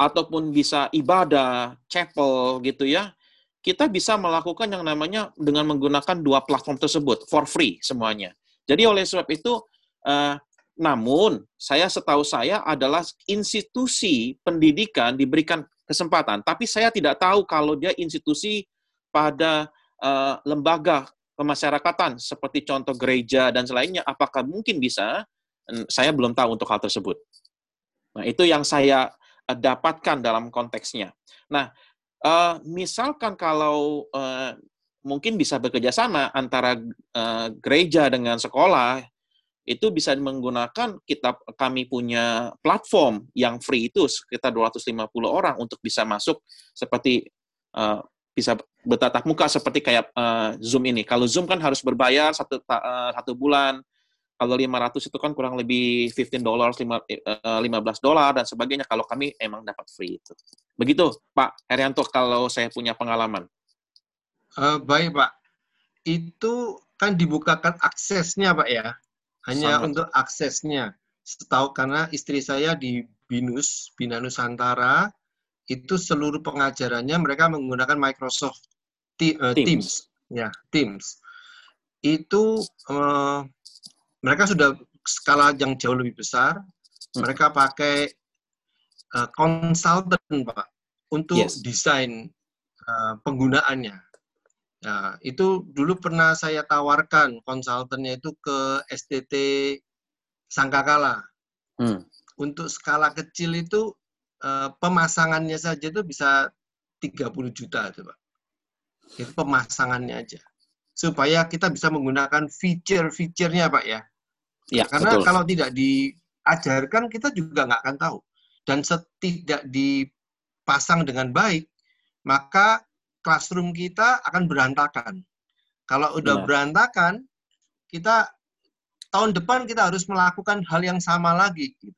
ataupun bisa ibadah, chapel gitu ya, kita bisa melakukan yang namanya dengan menggunakan dua platform tersebut for free semuanya. Jadi oleh sebab itu, uh, namun saya setahu saya adalah institusi pendidikan diberikan kesempatan, tapi saya tidak tahu kalau dia institusi pada uh, lembaga kemasyarakatan seperti contoh gereja dan selainnya, apakah mungkin bisa saya belum tahu untuk hal tersebut. Nah, itu yang saya eh, dapatkan dalam konteksnya. Nah, uh, misalkan kalau uh, mungkin bisa bekerja sama antara gereja dengan sekolah, itu bisa menggunakan kita kami punya platform yang free itu sekitar 250 orang untuk bisa masuk seperti bisa bertatap muka seperti kayak Zoom ini. Kalau Zoom kan harus berbayar satu satu bulan, kalau 500 itu kan kurang lebih 15 dolar, 15 dolar dan sebagainya. Kalau kami emang dapat free itu. Begitu, Pak Herianto, kalau saya punya pengalaman. Uh, baik, Pak. Itu kan dibukakan aksesnya, Pak ya. Hanya Sangat. untuk aksesnya. Setahu karena istri saya di BINUS, Bina Nusantara, itu seluruh pengajarannya mereka menggunakan Microsoft eh, Teams. Teams. Ya, Teams. itu uh, mereka sudah skala yang jauh lebih besar. Hmm. Mereka pakai konsultan uh, pak untuk yes. desain uh, penggunaannya. Nah, itu dulu pernah saya tawarkan konsultannya itu ke STT Sangkakala. Hmm. Untuk skala kecil itu uh, pemasangannya saja itu bisa 30 juta itu Pak. Itu pemasangannya aja. Supaya kita bisa menggunakan feature-feature-nya Pak ya. Ya, Karena betul. kalau tidak diajarkan kita juga nggak akan tahu. Dan setidak dipasang dengan baik, maka classroom kita akan berantakan. Kalau udah Benar. berantakan, kita tahun depan kita harus melakukan hal yang sama lagi. Gitu.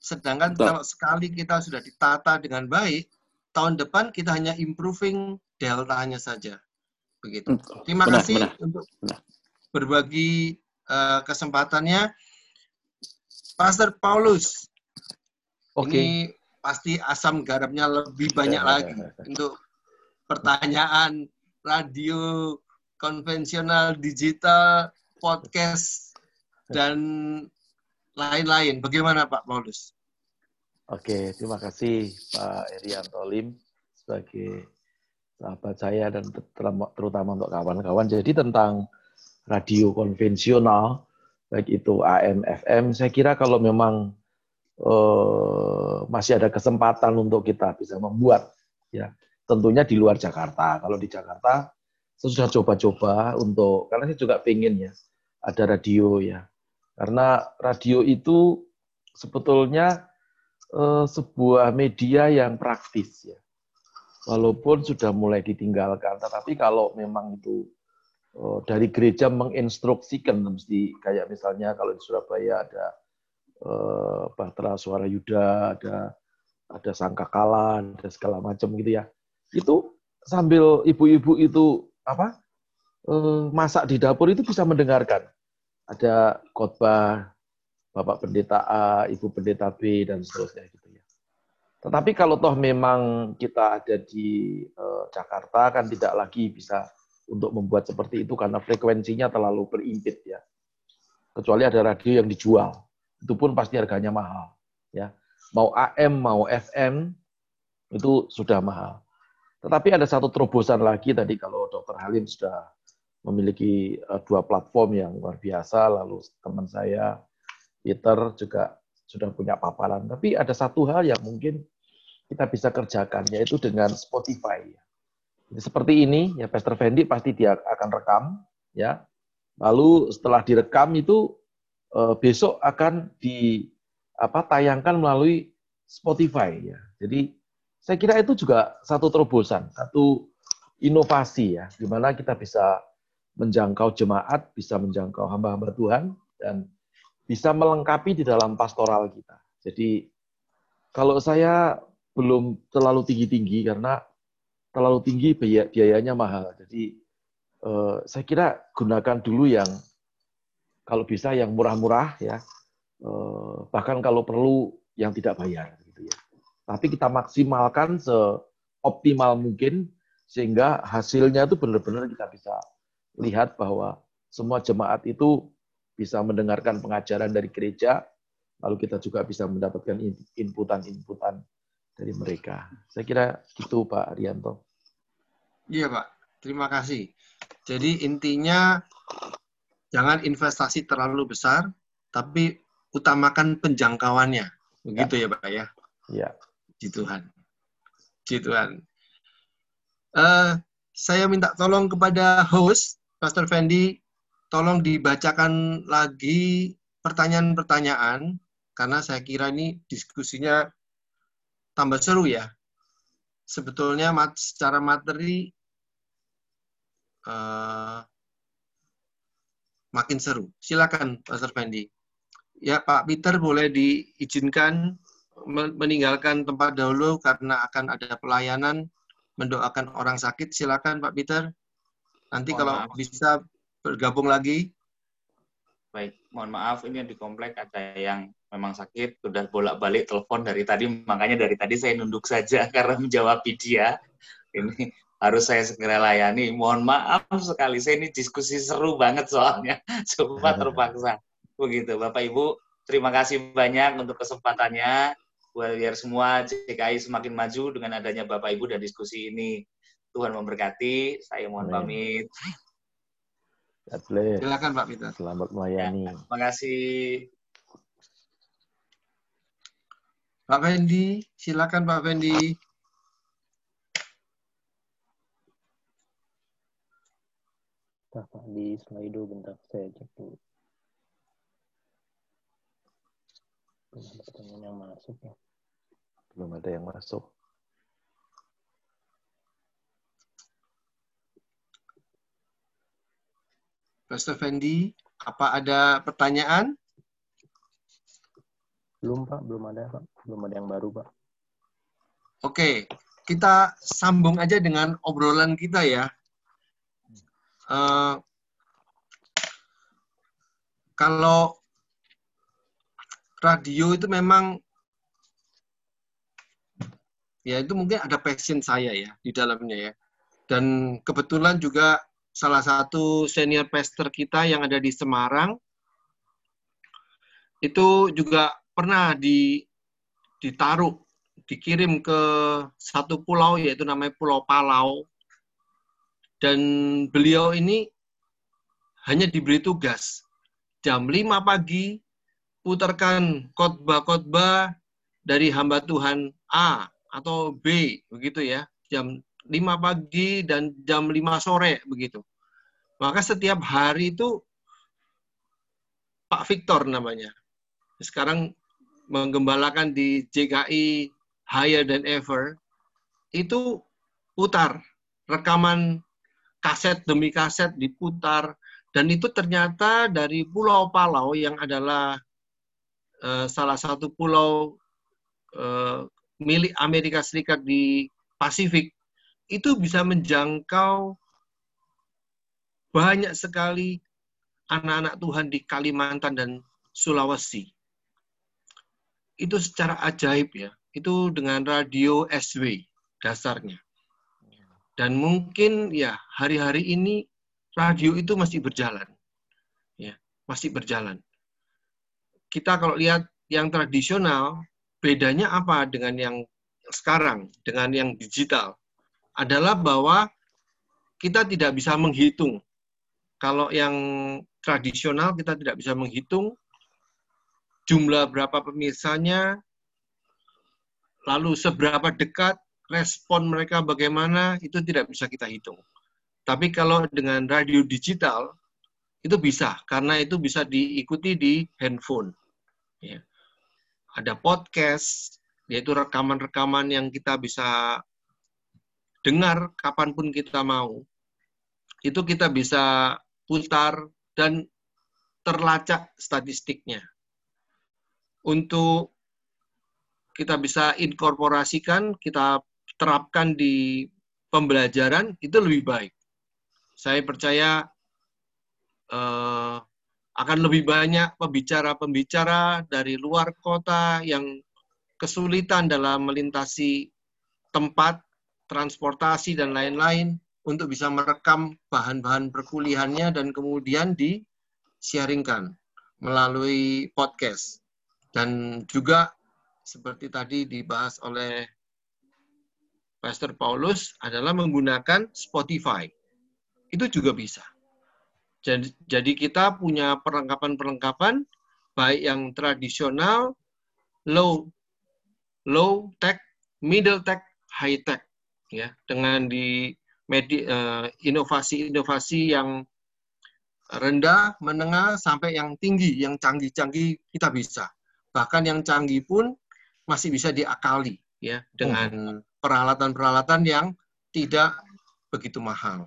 Sedangkan Betul. kalau sekali kita sudah ditata dengan baik, tahun depan kita hanya improving deltanya saja. Begitu. Terima benar, kasih benar, untuk benar. berbagi uh, kesempatannya. Pastor Paulus, okay. ini pasti asam garamnya lebih banyak ya, lagi ya, ya. untuk pertanyaan radio konvensional, digital, podcast, dan lain-lain. Bagaimana Pak Paulus? Oke, terima kasih Pak Erianto Lim sebagai sahabat saya dan terutama untuk kawan-kawan. Jadi tentang radio konvensional, baik itu AM, FM, saya kira kalau memang eh, masih ada kesempatan untuk kita bisa membuat ya tentunya di luar Jakarta. Kalau di Jakarta, saya sudah coba-coba untuk, karena saya juga pengen ya, ada radio ya. Karena radio itu sebetulnya eh, sebuah media yang praktis ya. Walaupun sudah mulai ditinggalkan, tetapi kalau memang itu eh, dari gereja menginstruksikan, mesti kayak misalnya kalau di Surabaya ada eh, Bahtera Suara Yuda, ada ada Sangkakala, ada segala macam gitu ya itu sambil ibu-ibu itu apa eh, masak di dapur itu bisa mendengarkan ada khotbah bapak pendeta A, ibu pendeta B dan seterusnya gitu. Tetapi kalau toh memang kita ada di uh, Jakarta kan tidak lagi bisa untuk membuat seperti itu karena frekuensinya terlalu berimpit ya. Kecuali ada radio yang dijual, itu pun pasti harganya mahal ya. Mau AM mau FM itu sudah mahal. Tetapi ada satu terobosan lagi tadi kalau Dr. Halim sudah memiliki uh, dua platform yang luar biasa, lalu teman saya Peter juga sudah punya paparan. Tapi ada satu hal yang mungkin kita bisa kerjakan, yaitu dengan Spotify. Jadi seperti ini, ya Pastor Fendi pasti dia akan rekam, ya. Lalu setelah direkam itu uh, besok akan di apa tayangkan melalui Spotify ya. Jadi saya kira itu juga satu terobosan, satu inovasi ya, di mana kita bisa menjangkau jemaat, bisa menjangkau hamba-hamba Tuhan, dan bisa melengkapi di dalam pastoral kita. Jadi kalau saya belum terlalu tinggi-tinggi karena terlalu tinggi biayanya mahal. Jadi eh, saya kira gunakan dulu yang kalau bisa yang murah-murah ya, eh, bahkan kalau perlu yang tidak bayar tapi kita maksimalkan seoptimal mungkin sehingga hasilnya itu benar-benar kita bisa lihat bahwa semua jemaat itu bisa mendengarkan pengajaran dari gereja, lalu kita juga bisa mendapatkan inputan-inputan dari mereka. Saya kira itu Pak Arianto. Iya Pak, terima kasih. Jadi intinya jangan investasi terlalu besar, tapi utamakan penjangkauannya. Begitu ya, ya Pak ya? Iya. Puji Tuhan. Puji Tuhan. Uh, saya minta tolong kepada host, Pastor Fendi, tolong dibacakan lagi pertanyaan-pertanyaan, karena saya kira ini diskusinya tambah seru ya. Sebetulnya mat, secara materi uh, makin seru. Silakan, Pastor Fendi. Ya, Pak Peter boleh diizinkan meninggalkan tempat dahulu karena akan ada pelayanan mendoakan orang sakit. Silakan Pak Peter. Nanti mohon kalau maaf. bisa bergabung lagi. Baik, mohon maaf ini yang di komplek ada yang memang sakit, sudah bolak-balik telepon dari tadi, makanya dari tadi saya nunduk saja karena menjawab dia. Ini harus saya segera layani. Mohon maaf sekali, saya ini diskusi seru banget soalnya. Coba terpaksa. Begitu, Bapak Ibu. Terima kasih banyak untuk kesempatannya. Biar semua CKI semakin maju dengan adanya Bapak Ibu dan diskusi ini. Tuhan memberkati. Saya mohon Amin. pamit. Silakan Pak Peter. Selamat melayani. Ya, terima kasih. Pak Fendi, silakan Pak Fendi. Bentar Pak, di Slido bentar saya cek dulu. Belum ada yang masuk ya. Belum ada yang masuk. Pastor Fendi, apa ada pertanyaan? Belum Pak, belum ada Pak. Belum ada yang baru Pak. Oke, kita sambung aja dengan obrolan kita ya. Uh, kalau radio itu memang ya itu mungkin ada passion saya ya di dalamnya ya. Dan kebetulan juga salah satu senior pastor kita yang ada di Semarang itu juga pernah di ditaruh dikirim ke satu pulau yaitu namanya Pulau Palau. Dan beliau ini hanya diberi tugas jam 5 pagi putarkan khotbah-khotbah dari hamba Tuhan A atau B begitu ya jam 5 pagi dan jam 5 sore begitu. Maka setiap hari itu Pak Victor namanya. Sekarang menggembalakan di JKI Higher Than Ever itu putar rekaman kaset demi kaset diputar dan itu ternyata dari Pulau Palau yang adalah uh, salah satu pulau uh, milik Amerika Serikat di Pasifik itu bisa menjangkau banyak sekali anak-anak Tuhan di Kalimantan dan Sulawesi. Itu secara ajaib ya. Itu dengan radio SW dasarnya. Dan mungkin ya hari-hari ini radio itu masih berjalan. Ya, masih berjalan. Kita kalau lihat yang tradisional, bedanya apa dengan yang sekarang, dengan yang digital? Adalah bahwa kita tidak bisa menghitung. Kalau yang tradisional kita tidak bisa menghitung jumlah berapa pemirsanya, lalu seberapa dekat respon mereka bagaimana itu tidak bisa kita hitung. Tapi kalau dengan radio digital itu bisa karena itu bisa diikuti di handphone. Ya. Ada podcast, yaitu rekaman-rekaman yang kita bisa dengar kapan pun kita mau. Itu kita bisa putar dan terlacak statistiknya. Untuk kita bisa inkorporasikan, kita terapkan di pembelajaran itu lebih baik. Saya percaya uh, akan lebih banyak pembicara-pembicara dari luar kota yang kesulitan dalam melintasi tempat, transportasi, dan lain-lain untuk bisa merekam bahan-bahan perkuliahannya dan kemudian disiaringkan melalui podcast. Dan juga seperti tadi dibahas oleh Pastor Paulus adalah menggunakan Spotify. Itu juga bisa. Jadi, jadi kita punya perlengkapan-perlengkapan baik yang tradisional, low low tech, middle tech, high tech ya dengan di eh, inovasi-inovasi yang rendah, menengah sampai yang tinggi, yang canggih-canggih kita bisa. Bahkan yang canggih pun masih bisa diakali ya dengan peralatan-peralatan yang tidak begitu mahal.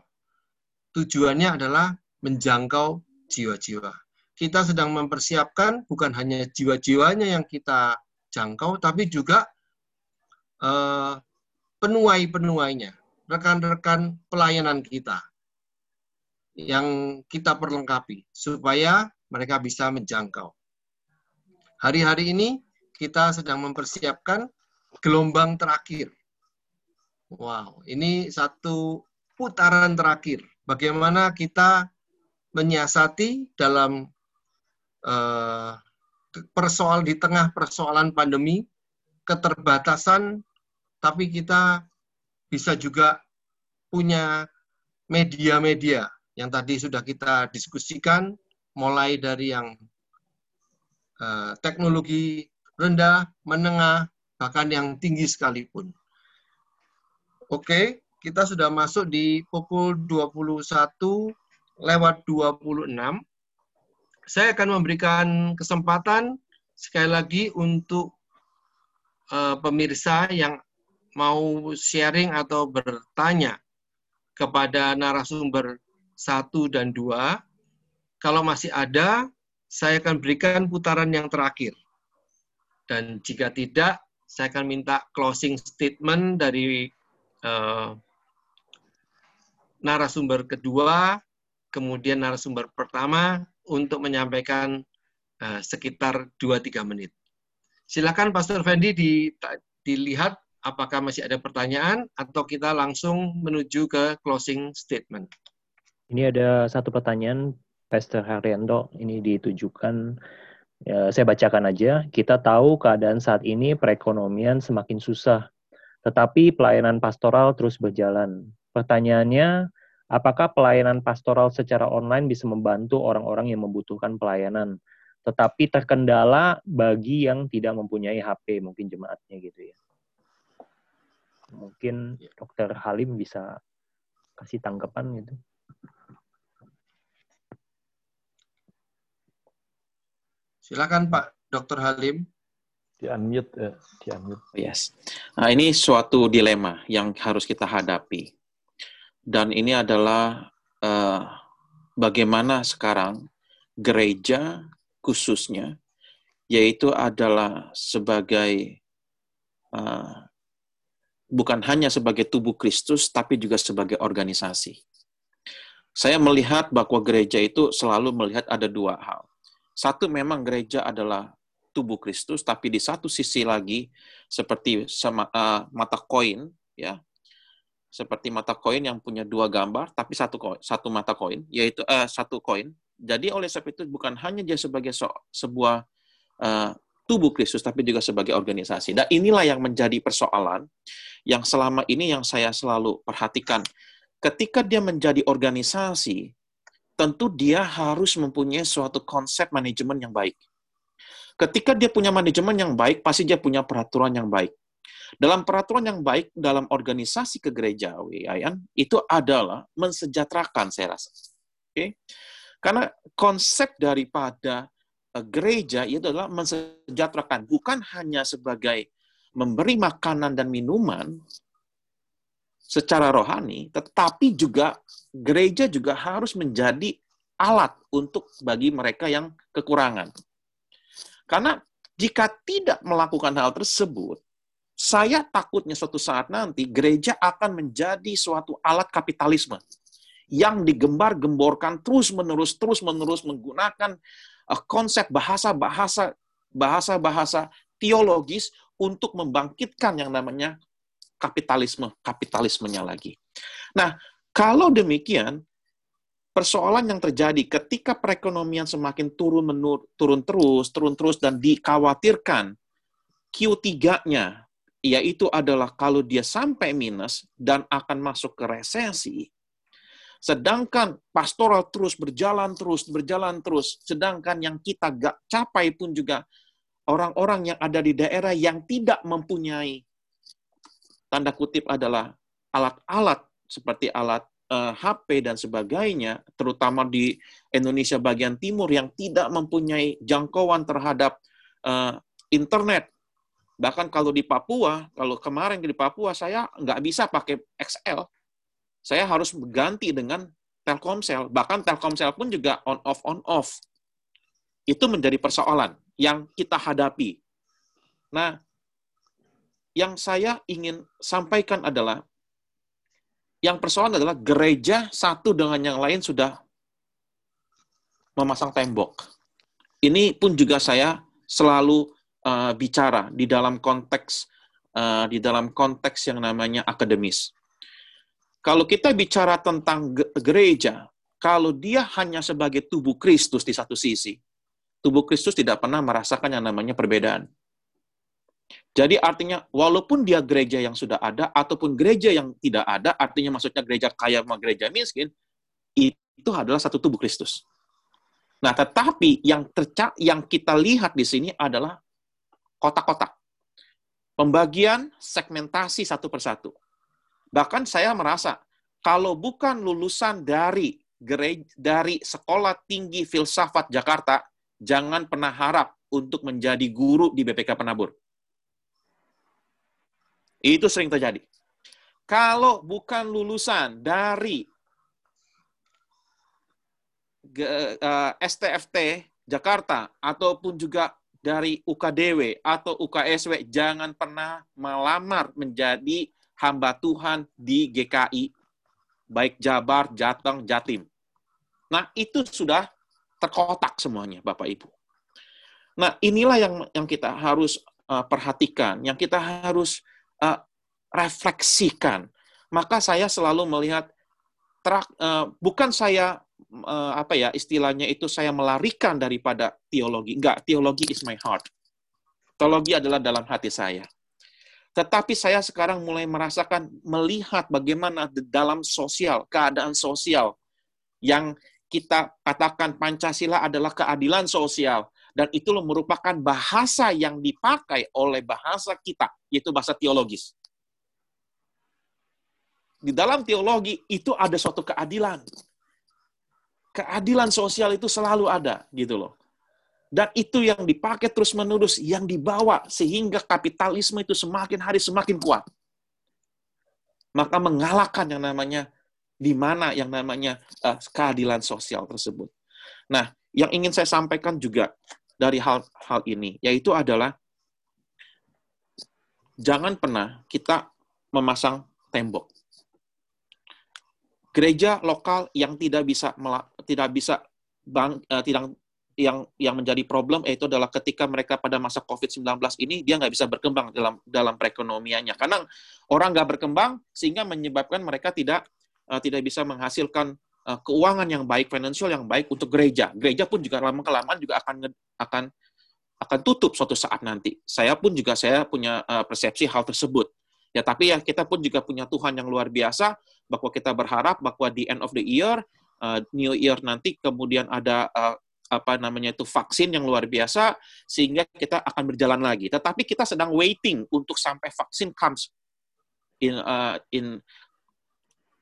Tujuannya adalah menjangkau jiwa-jiwa. Kita sedang mempersiapkan bukan hanya jiwa-jiwanya yang kita jangkau, tapi juga uh, penuai-penuainya, rekan-rekan pelayanan kita yang kita perlengkapi supaya mereka bisa menjangkau. Hari-hari ini kita sedang mempersiapkan gelombang terakhir Wow, ini satu putaran terakhir. Bagaimana kita menyiasati dalam uh, persoal di tengah persoalan pandemi, keterbatasan, tapi kita bisa juga punya media-media yang tadi sudah kita diskusikan, mulai dari yang uh, teknologi rendah, menengah, bahkan yang tinggi sekalipun. Oke, kita sudah masuk di pukul 21 lewat 26. Saya akan memberikan kesempatan sekali lagi untuk uh, pemirsa yang mau sharing atau bertanya kepada narasumber satu dan dua. Kalau masih ada, saya akan berikan putaran yang terakhir. Dan jika tidak, saya akan minta closing statement dari uh, narasumber kedua, kemudian narasumber pertama untuk menyampaikan uh, sekitar 2-3 menit. Silakan Pastor Fendi di, dilihat apakah masih ada pertanyaan atau kita langsung menuju ke closing statement. Ini ada satu pertanyaan Pastor Haryanto ini ditujukan ya, saya bacakan aja. Kita tahu keadaan saat ini perekonomian semakin susah tetapi pelayanan pastoral terus berjalan. Pertanyaannya, apakah pelayanan pastoral secara online bisa membantu orang-orang yang membutuhkan pelayanan, tetapi terkendala bagi yang tidak mempunyai HP, mungkin jemaatnya gitu ya. Mungkin Dokter Halim bisa kasih tanggapan gitu. Silakan Pak Dokter Halim. Di unmute, ya. di unmute. Yes. Nah, ini suatu dilema yang harus kita hadapi. Dan ini adalah uh, bagaimana sekarang gereja khususnya, yaitu adalah sebagai uh, bukan hanya sebagai tubuh Kristus, tapi juga sebagai organisasi. Saya melihat bahwa gereja itu selalu melihat ada dua hal. Satu, memang gereja adalah tubuh Kristus, tapi di satu sisi lagi seperti sama, uh, mata koin, ya, seperti mata koin yang punya dua gambar, tapi satu koin, satu mata koin, yaitu uh, satu koin. Jadi oleh sebab itu bukan hanya dia sebagai so, sebuah uh, tubuh Kristus, tapi juga sebagai organisasi. Dan inilah yang menjadi persoalan yang selama ini yang saya selalu perhatikan. Ketika dia menjadi organisasi, tentu dia harus mempunyai suatu konsep manajemen yang baik Ketika dia punya manajemen yang baik, pasti dia punya peraturan yang baik. Dalam peraturan yang baik dalam organisasi kegerejawian itu adalah mensejahterakan saya rasa. Okay? Karena konsep daripada eh, gereja itu adalah mensejahterakan, bukan hanya sebagai memberi makanan dan minuman secara rohani, tetapi juga gereja juga harus menjadi alat untuk bagi mereka yang kekurangan. Karena jika tidak melakukan hal tersebut, saya takutnya suatu saat nanti gereja akan menjadi suatu alat kapitalisme yang digembar-gemborkan terus-menerus, terus-menerus menggunakan uh, konsep bahasa-bahasa bahasa-bahasa teologis untuk membangkitkan yang namanya kapitalisme, kapitalismenya lagi. Nah, kalau demikian, persoalan yang terjadi ketika perekonomian semakin turun menur, turun terus, turun terus dan dikhawatirkan Q3-nya yaitu adalah kalau dia sampai minus dan akan masuk ke resesi. Sedangkan pastoral terus berjalan terus, berjalan terus. Sedangkan yang kita gak capai pun juga orang-orang yang ada di daerah yang tidak mempunyai tanda kutip adalah alat-alat seperti alat uh, eh, HP dan sebagainya, terutama di Indonesia bagian timur yang tidak mempunyai jangkauan terhadap uh, internet. Bahkan kalau di Papua, kalau kemarin di Papua saya nggak bisa pakai XL, saya harus berganti dengan Telkomsel. Bahkan Telkomsel pun juga on off on off. Itu menjadi persoalan yang kita hadapi. Nah, yang saya ingin sampaikan adalah yang persoalan adalah gereja satu dengan yang lain sudah memasang tembok. Ini pun juga saya selalu uh, bicara di dalam konteks uh, di dalam konteks yang namanya akademis. Kalau kita bicara tentang gereja, kalau dia hanya sebagai tubuh Kristus di satu sisi, tubuh Kristus tidak pernah merasakan yang namanya perbedaan. Jadi artinya walaupun dia gereja yang sudah ada ataupun gereja yang tidak ada, artinya maksudnya gereja kaya sama gereja miskin, itu adalah satu tubuh Kristus. Nah, tetapi yang tercak yang kita lihat di sini adalah kotak-kotak. Pembagian segmentasi satu persatu. Bahkan saya merasa kalau bukan lulusan dari gereja, dari sekolah tinggi filsafat Jakarta, jangan pernah harap untuk menjadi guru di BPK Penabur. Itu sering terjadi. Kalau bukan lulusan dari STFT eh, Jakarta ataupun juga dari UKDW atau UKSW jangan pernah melamar menjadi hamba Tuhan di GKI baik Jabar, Jateng, Jatim. Nah, itu sudah terkotak semuanya Bapak Ibu. Nah, inilah yang yang kita harus uh, perhatikan, yang kita harus uh, refleksikan. Maka saya selalu melihat terak, uh, bukan saya uh, apa ya istilahnya itu saya melarikan daripada teologi. Enggak, teologi is my heart. Teologi adalah dalam hati saya. Tetapi saya sekarang mulai merasakan melihat bagaimana dalam sosial, keadaan sosial yang kita katakan Pancasila adalah keadilan sosial dan itu merupakan bahasa yang dipakai oleh bahasa kita yaitu bahasa teologis. Di dalam teologi itu ada suatu keadilan keadilan sosial itu selalu ada gitu loh. Dan itu yang dipakai terus-menerus, yang dibawa sehingga kapitalisme itu semakin hari semakin kuat. Maka mengalahkan yang namanya di mana yang namanya uh, keadilan sosial tersebut. Nah, yang ingin saya sampaikan juga dari hal-hal ini yaitu adalah jangan pernah kita memasang tembok gereja lokal yang tidak bisa tidak bisa bang, uh, tidak yang yang menjadi problem yaitu adalah ketika mereka pada masa COVID-19 ini dia nggak bisa berkembang dalam dalam perekonomiannya karena orang nggak berkembang sehingga menyebabkan mereka tidak uh, tidak bisa menghasilkan uh, keuangan yang baik finansial yang baik untuk gereja. Gereja pun juga lama kelamaan juga akan akan akan tutup suatu saat nanti. Saya pun juga saya punya uh, persepsi hal tersebut. Ya tapi ya kita pun juga punya Tuhan yang luar biasa bahwa kita berharap bahwa di end of the year uh, New Year nanti kemudian ada uh, apa namanya itu vaksin yang luar biasa sehingga kita akan berjalan lagi. Tetapi kita sedang waiting untuk sampai vaksin comes in uh, in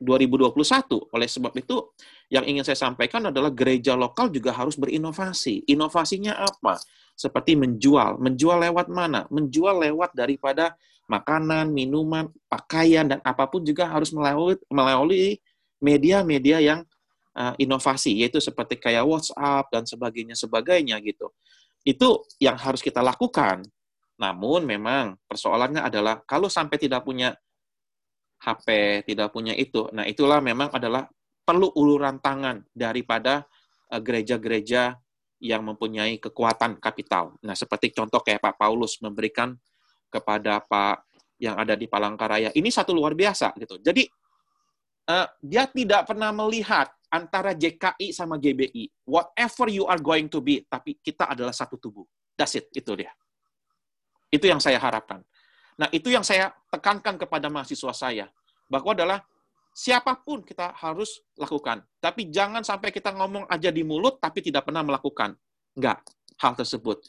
2021. Oleh sebab itu yang ingin saya sampaikan adalah gereja lokal juga harus berinovasi. Inovasinya apa? Seperti menjual. Menjual lewat mana? Menjual lewat daripada makanan, minuman, pakaian dan apa pun juga harus melalui melalui media-media yang uh, inovasi yaitu seperti kayak WhatsApp dan sebagainya sebagainya gitu. Itu yang harus kita lakukan. Namun memang persoalannya adalah kalau sampai tidak punya HP, tidak punya itu. Nah, itulah memang adalah perlu uluran tangan daripada uh, gereja-gereja yang mempunyai kekuatan kapital. Nah, seperti contoh kayak Pak Paulus memberikan kepada Pak yang ada di Palangkaraya. Ini satu luar biasa gitu. Jadi uh, dia tidak pernah melihat antara JKI sama GBI. Whatever you are going to be, tapi kita adalah satu tubuh. That's it, itu dia. Itu yang saya harapkan. Nah, itu yang saya tekankan kepada mahasiswa saya. Bahwa adalah siapa pun kita harus lakukan. Tapi jangan sampai kita ngomong aja di mulut, tapi tidak pernah melakukan. Enggak, hal tersebut.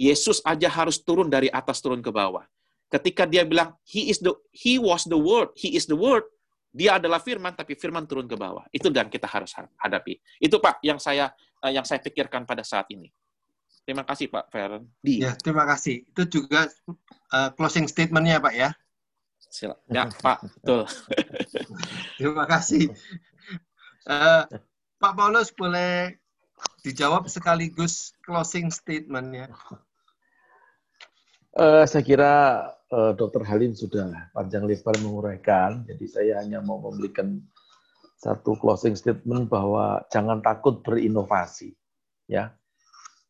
Yesus aja harus turun dari atas turun ke bawah. Ketika dia bilang, He is the He was the Word, He is the Word, dia adalah firman, tapi firman turun ke bawah. Itu yang kita harus hadapi. Itu Pak yang saya eh, yang saya pikirkan pada saat ini. Terima kasih Pak Feren. Ya, terima kasih. Itu juga uh, closing statementnya Pak ya. Silakan. Ya Pak, betul. terima kasih. Uh, Pak Paulus boleh dijawab sekaligus closing statementnya. Uh, saya kira uh, Dr. Halim sudah panjang lebar menguraikan, jadi saya hanya mau memberikan satu closing statement bahwa jangan takut berinovasi, ya,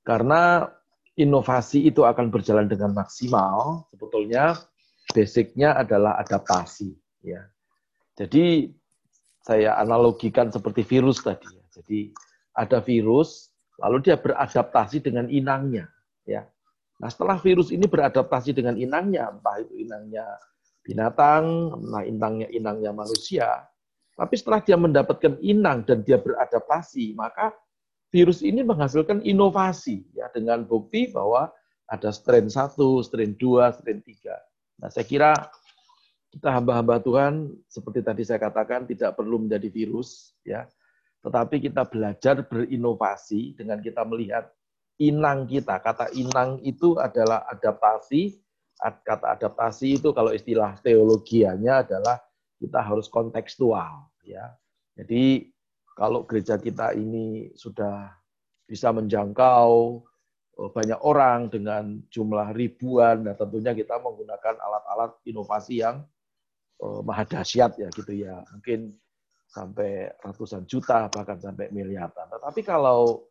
karena inovasi itu akan berjalan dengan maksimal sebetulnya basicnya adalah adaptasi. Ya. Jadi saya analogikan seperti virus tadi. Ya. Jadi ada virus, lalu dia beradaptasi dengan inangnya. Ya. Nah setelah virus ini beradaptasi dengan inangnya, entah itu inangnya binatang, nah inangnya inangnya manusia, tapi setelah dia mendapatkan inang dan dia beradaptasi, maka virus ini menghasilkan inovasi ya dengan bukti bahwa ada strain 1, strain 2, strain 3. Nah, saya kira kita hamba-hamba Tuhan seperti tadi saya katakan tidak perlu menjadi virus ya. Tetapi kita belajar berinovasi dengan kita melihat inang kita. Kata inang itu adalah adaptasi. Kata adaptasi itu kalau istilah teologianya adalah kita harus kontekstual ya. Jadi kalau gereja kita ini sudah bisa menjangkau eh, banyak orang dengan jumlah ribuan, dan tentunya kita menggunakan alat-alat inovasi yang uh, maha dahsyat ya gitu ya. Mungkin sampai ratusan juta bahkan sampai miliaran. Tetapi kalau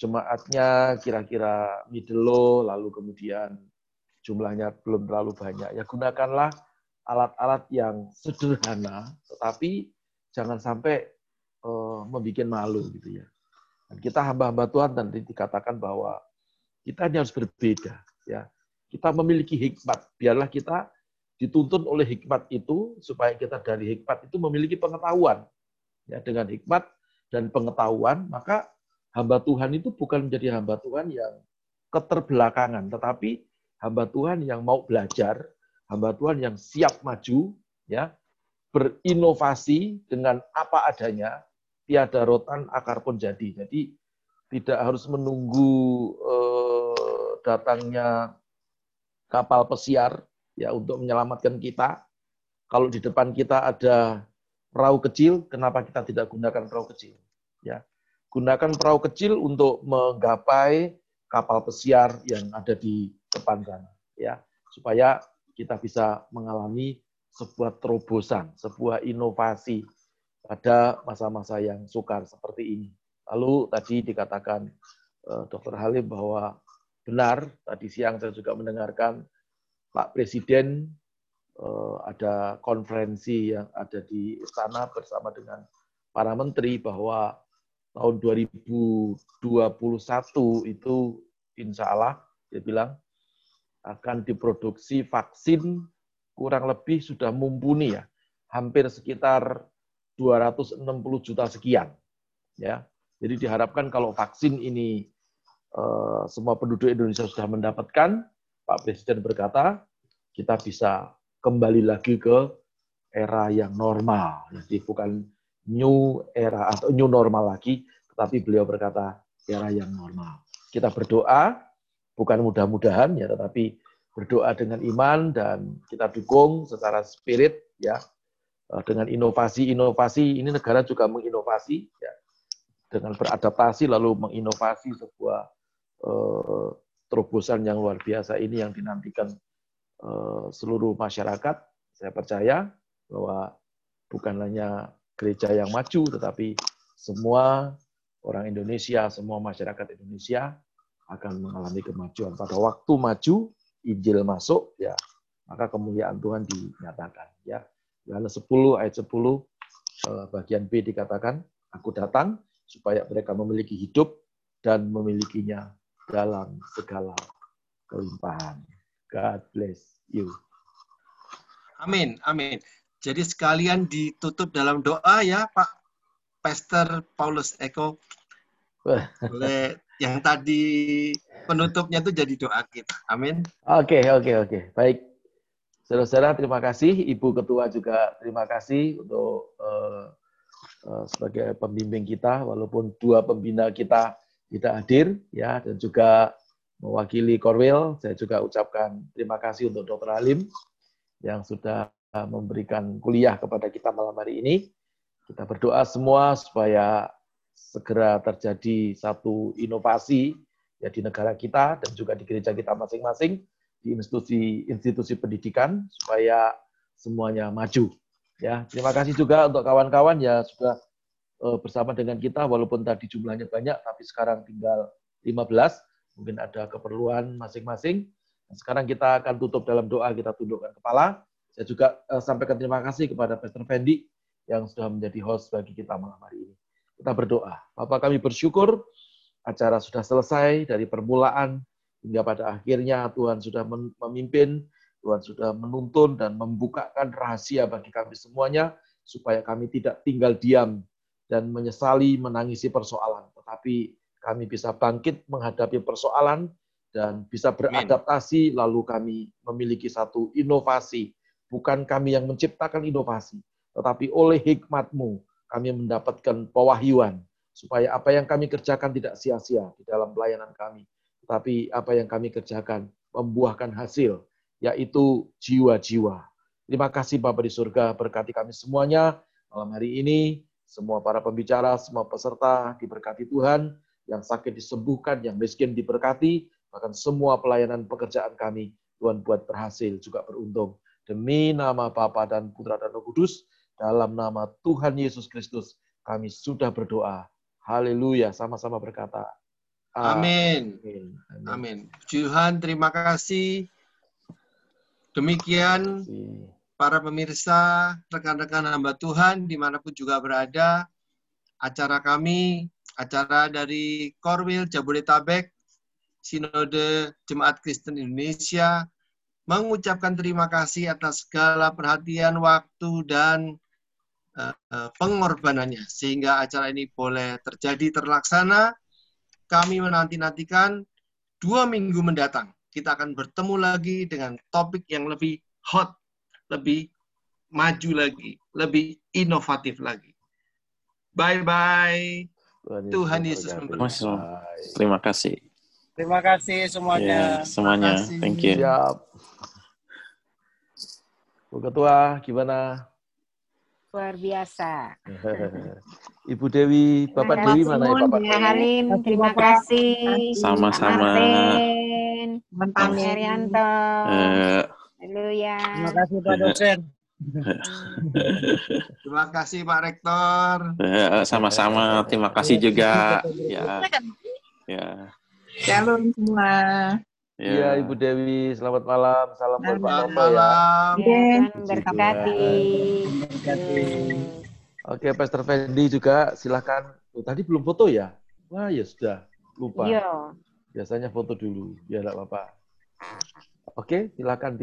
jemaatnya kira-kira middle low, lalu kemudian jumlahnya belum terlalu banyak, ya gunakanlah alat-alat yang sederhana, tetapi jangan sampai membuat malu gitu ya. Dan kita hamba-hamba Tuhan tadi dikatakan bahwa kita ini harus berbeda ya. Kita memiliki hikmat, biarlah kita dituntun oleh hikmat itu supaya kita dari hikmat itu memiliki pengetahuan. Ya, dengan hikmat dan pengetahuan, maka hamba Tuhan itu bukan menjadi hamba Tuhan yang keterbelakangan, tetapi hamba Tuhan yang mau belajar, hamba Tuhan yang siap maju, ya, berinovasi dengan apa adanya, tiada rotan akar pun jadi. Jadi tidak harus menunggu eh, datangnya kapal pesiar ya untuk menyelamatkan kita. Kalau di depan kita ada perahu kecil, kenapa kita tidak gunakan perahu kecil? Ya, gunakan perahu kecil untuk menggapai kapal pesiar yang ada di depan sana, ya, supaya kita bisa mengalami sebuah terobosan, sebuah inovasi pada masa-masa yang sukar seperti ini. Lalu tadi dikatakan uh, Dr. Halim bahwa benar, tadi siang saya juga mendengarkan Pak Presiden uh, ada konferensi yang ada di istana bersama dengan para menteri bahwa tahun 2021 itu insya Allah dia bilang akan diproduksi vaksin kurang lebih sudah mumpuni ya, hampir sekitar 260 juta sekian. Ya, jadi diharapkan kalau vaksin ini eh, semua penduduk Indonesia sudah mendapatkan, Pak Presiden berkata kita bisa kembali lagi ke era yang normal. Jadi bukan new era atau new normal lagi, tetapi beliau berkata era yang normal. Kita berdoa, bukan mudah-mudahan ya, tetapi berdoa dengan iman dan kita dukung secara spirit ya dengan inovasi-inovasi ini negara juga menginovasi ya. Dengan beradaptasi lalu menginovasi sebuah uh, terobosan yang luar biasa ini yang dinantikan uh, seluruh masyarakat. Saya percaya bahwa bukan hanya gereja yang maju tetapi semua orang Indonesia semua masyarakat Indonesia akan mengalami kemajuan. Pada waktu maju Injil masuk, ya maka kemuliaan Tuhan dinyatakan. Ya, Yohanes 10 ayat 10 eh, bagian B dikatakan, Aku datang supaya mereka memiliki hidup dan memilikinya dalam segala kelimpahan. God bless you. Amin, amin. Jadi sekalian ditutup dalam doa ya Pak Pastor Paulus Eko. Boleh yang tadi penutupnya itu jadi doa kita. Amin. Oke, okay, oke, okay, oke. Okay. Baik. Saudara-saudara, terima kasih. Ibu Ketua juga terima kasih untuk uh, uh, sebagai pembimbing kita, walaupun dua pembina kita tidak hadir, ya, dan juga mewakili Korwil, saya juga ucapkan terima kasih untuk Dr. Halim yang sudah memberikan kuliah kepada kita malam hari ini. Kita berdoa semua supaya segera terjadi satu inovasi ya di negara kita dan juga di gereja kita masing-masing di institusi-institusi pendidikan supaya semuanya maju. Ya, terima kasih juga untuk kawan-kawan ya sudah uh, bersama dengan kita walaupun tadi jumlahnya banyak tapi sekarang tinggal 15, mungkin ada keperluan masing-masing. Sekarang kita akan tutup dalam doa, kita tundukkan kepala. Saya juga uh, sampaikan terima kasih kepada Pastor Fendi yang sudah menjadi host bagi kita malam hari ini. Kita berdoa. Bapak kami bersyukur acara sudah selesai dari permulaan hingga pada akhirnya Tuhan sudah memimpin, Tuhan sudah menuntun dan membukakan rahasia bagi kami semuanya supaya kami tidak tinggal diam dan menyesali menangisi persoalan, tetapi kami bisa bangkit menghadapi persoalan dan bisa beradaptasi lalu kami memiliki satu inovasi. Bukan kami yang menciptakan inovasi, tetapi oleh hikmatmu kami mendapatkan pewahyuan, supaya apa yang kami kerjakan tidak sia-sia di dalam pelayanan kami, tetapi apa yang kami kerjakan membuahkan hasil, yaitu jiwa-jiwa. Terima kasih Bapak di surga, berkati kami semuanya malam hari ini, semua para pembicara, semua peserta diberkati Tuhan, yang sakit disembuhkan, yang miskin diberkati, bahkan semua pelayanan pekerjaan kami, Tuhan buat berhasil, juga beruntung. Demi nama Bapa dan Putra dan Roh Kudus, dalam nama Tuhan Yesus Kristus, kami sudah berdoa. Haleluya, sama-sama berkata. Amin. Amin. Amin. Tuhan, terima kasih. Demikian para pemirsa, rekan-rekan hamba Tuhan, di mana pun juga berada, acara kami, acara dari Korwil Jabodetabek, Sinode Jemaat Kristen Indonesia, mengucapkan terima kasih atas segala perhatian, waktu, dan uh, pengorbanannya. Sehingga acara ini boleh terjadi, terlaksana. Kami menanti-nantikan dua minggu mendatang. Kita akan bertemu lagi dengan topik yang lebih hot, lebih maju lagi, lebih inovatif lagi. Bye-bye. Tuhan Yesus memberkati. Terima kasih. Terima kasih semuanya. Yeah, semuanya. Thank you. Siap. Bu Ketua, gimana? Luar biasa. Ibu Dewi, Bapak Dewi mana ya Bapak Dewi? Halim, terima kasih. Sama-sama. Pak Herianto. Uh, Haleluya. Terima kasih Pak dosen. Terima kasih Pak Rektor. Sama-sama. Terima kasih juga. Ya. Ya. Shalom semua. Iya, ya, Ibu Dewi, selamat malam. Salam buat Pak Selamat malam. Ya, berkati. Oke, Pastor Fendi juga silakan. Oh, tadi belum foto ya? Wah, ya sudah. Lupa. Iya. Biasanya foto dulu, ya enggak apa-apa. Oke, silakan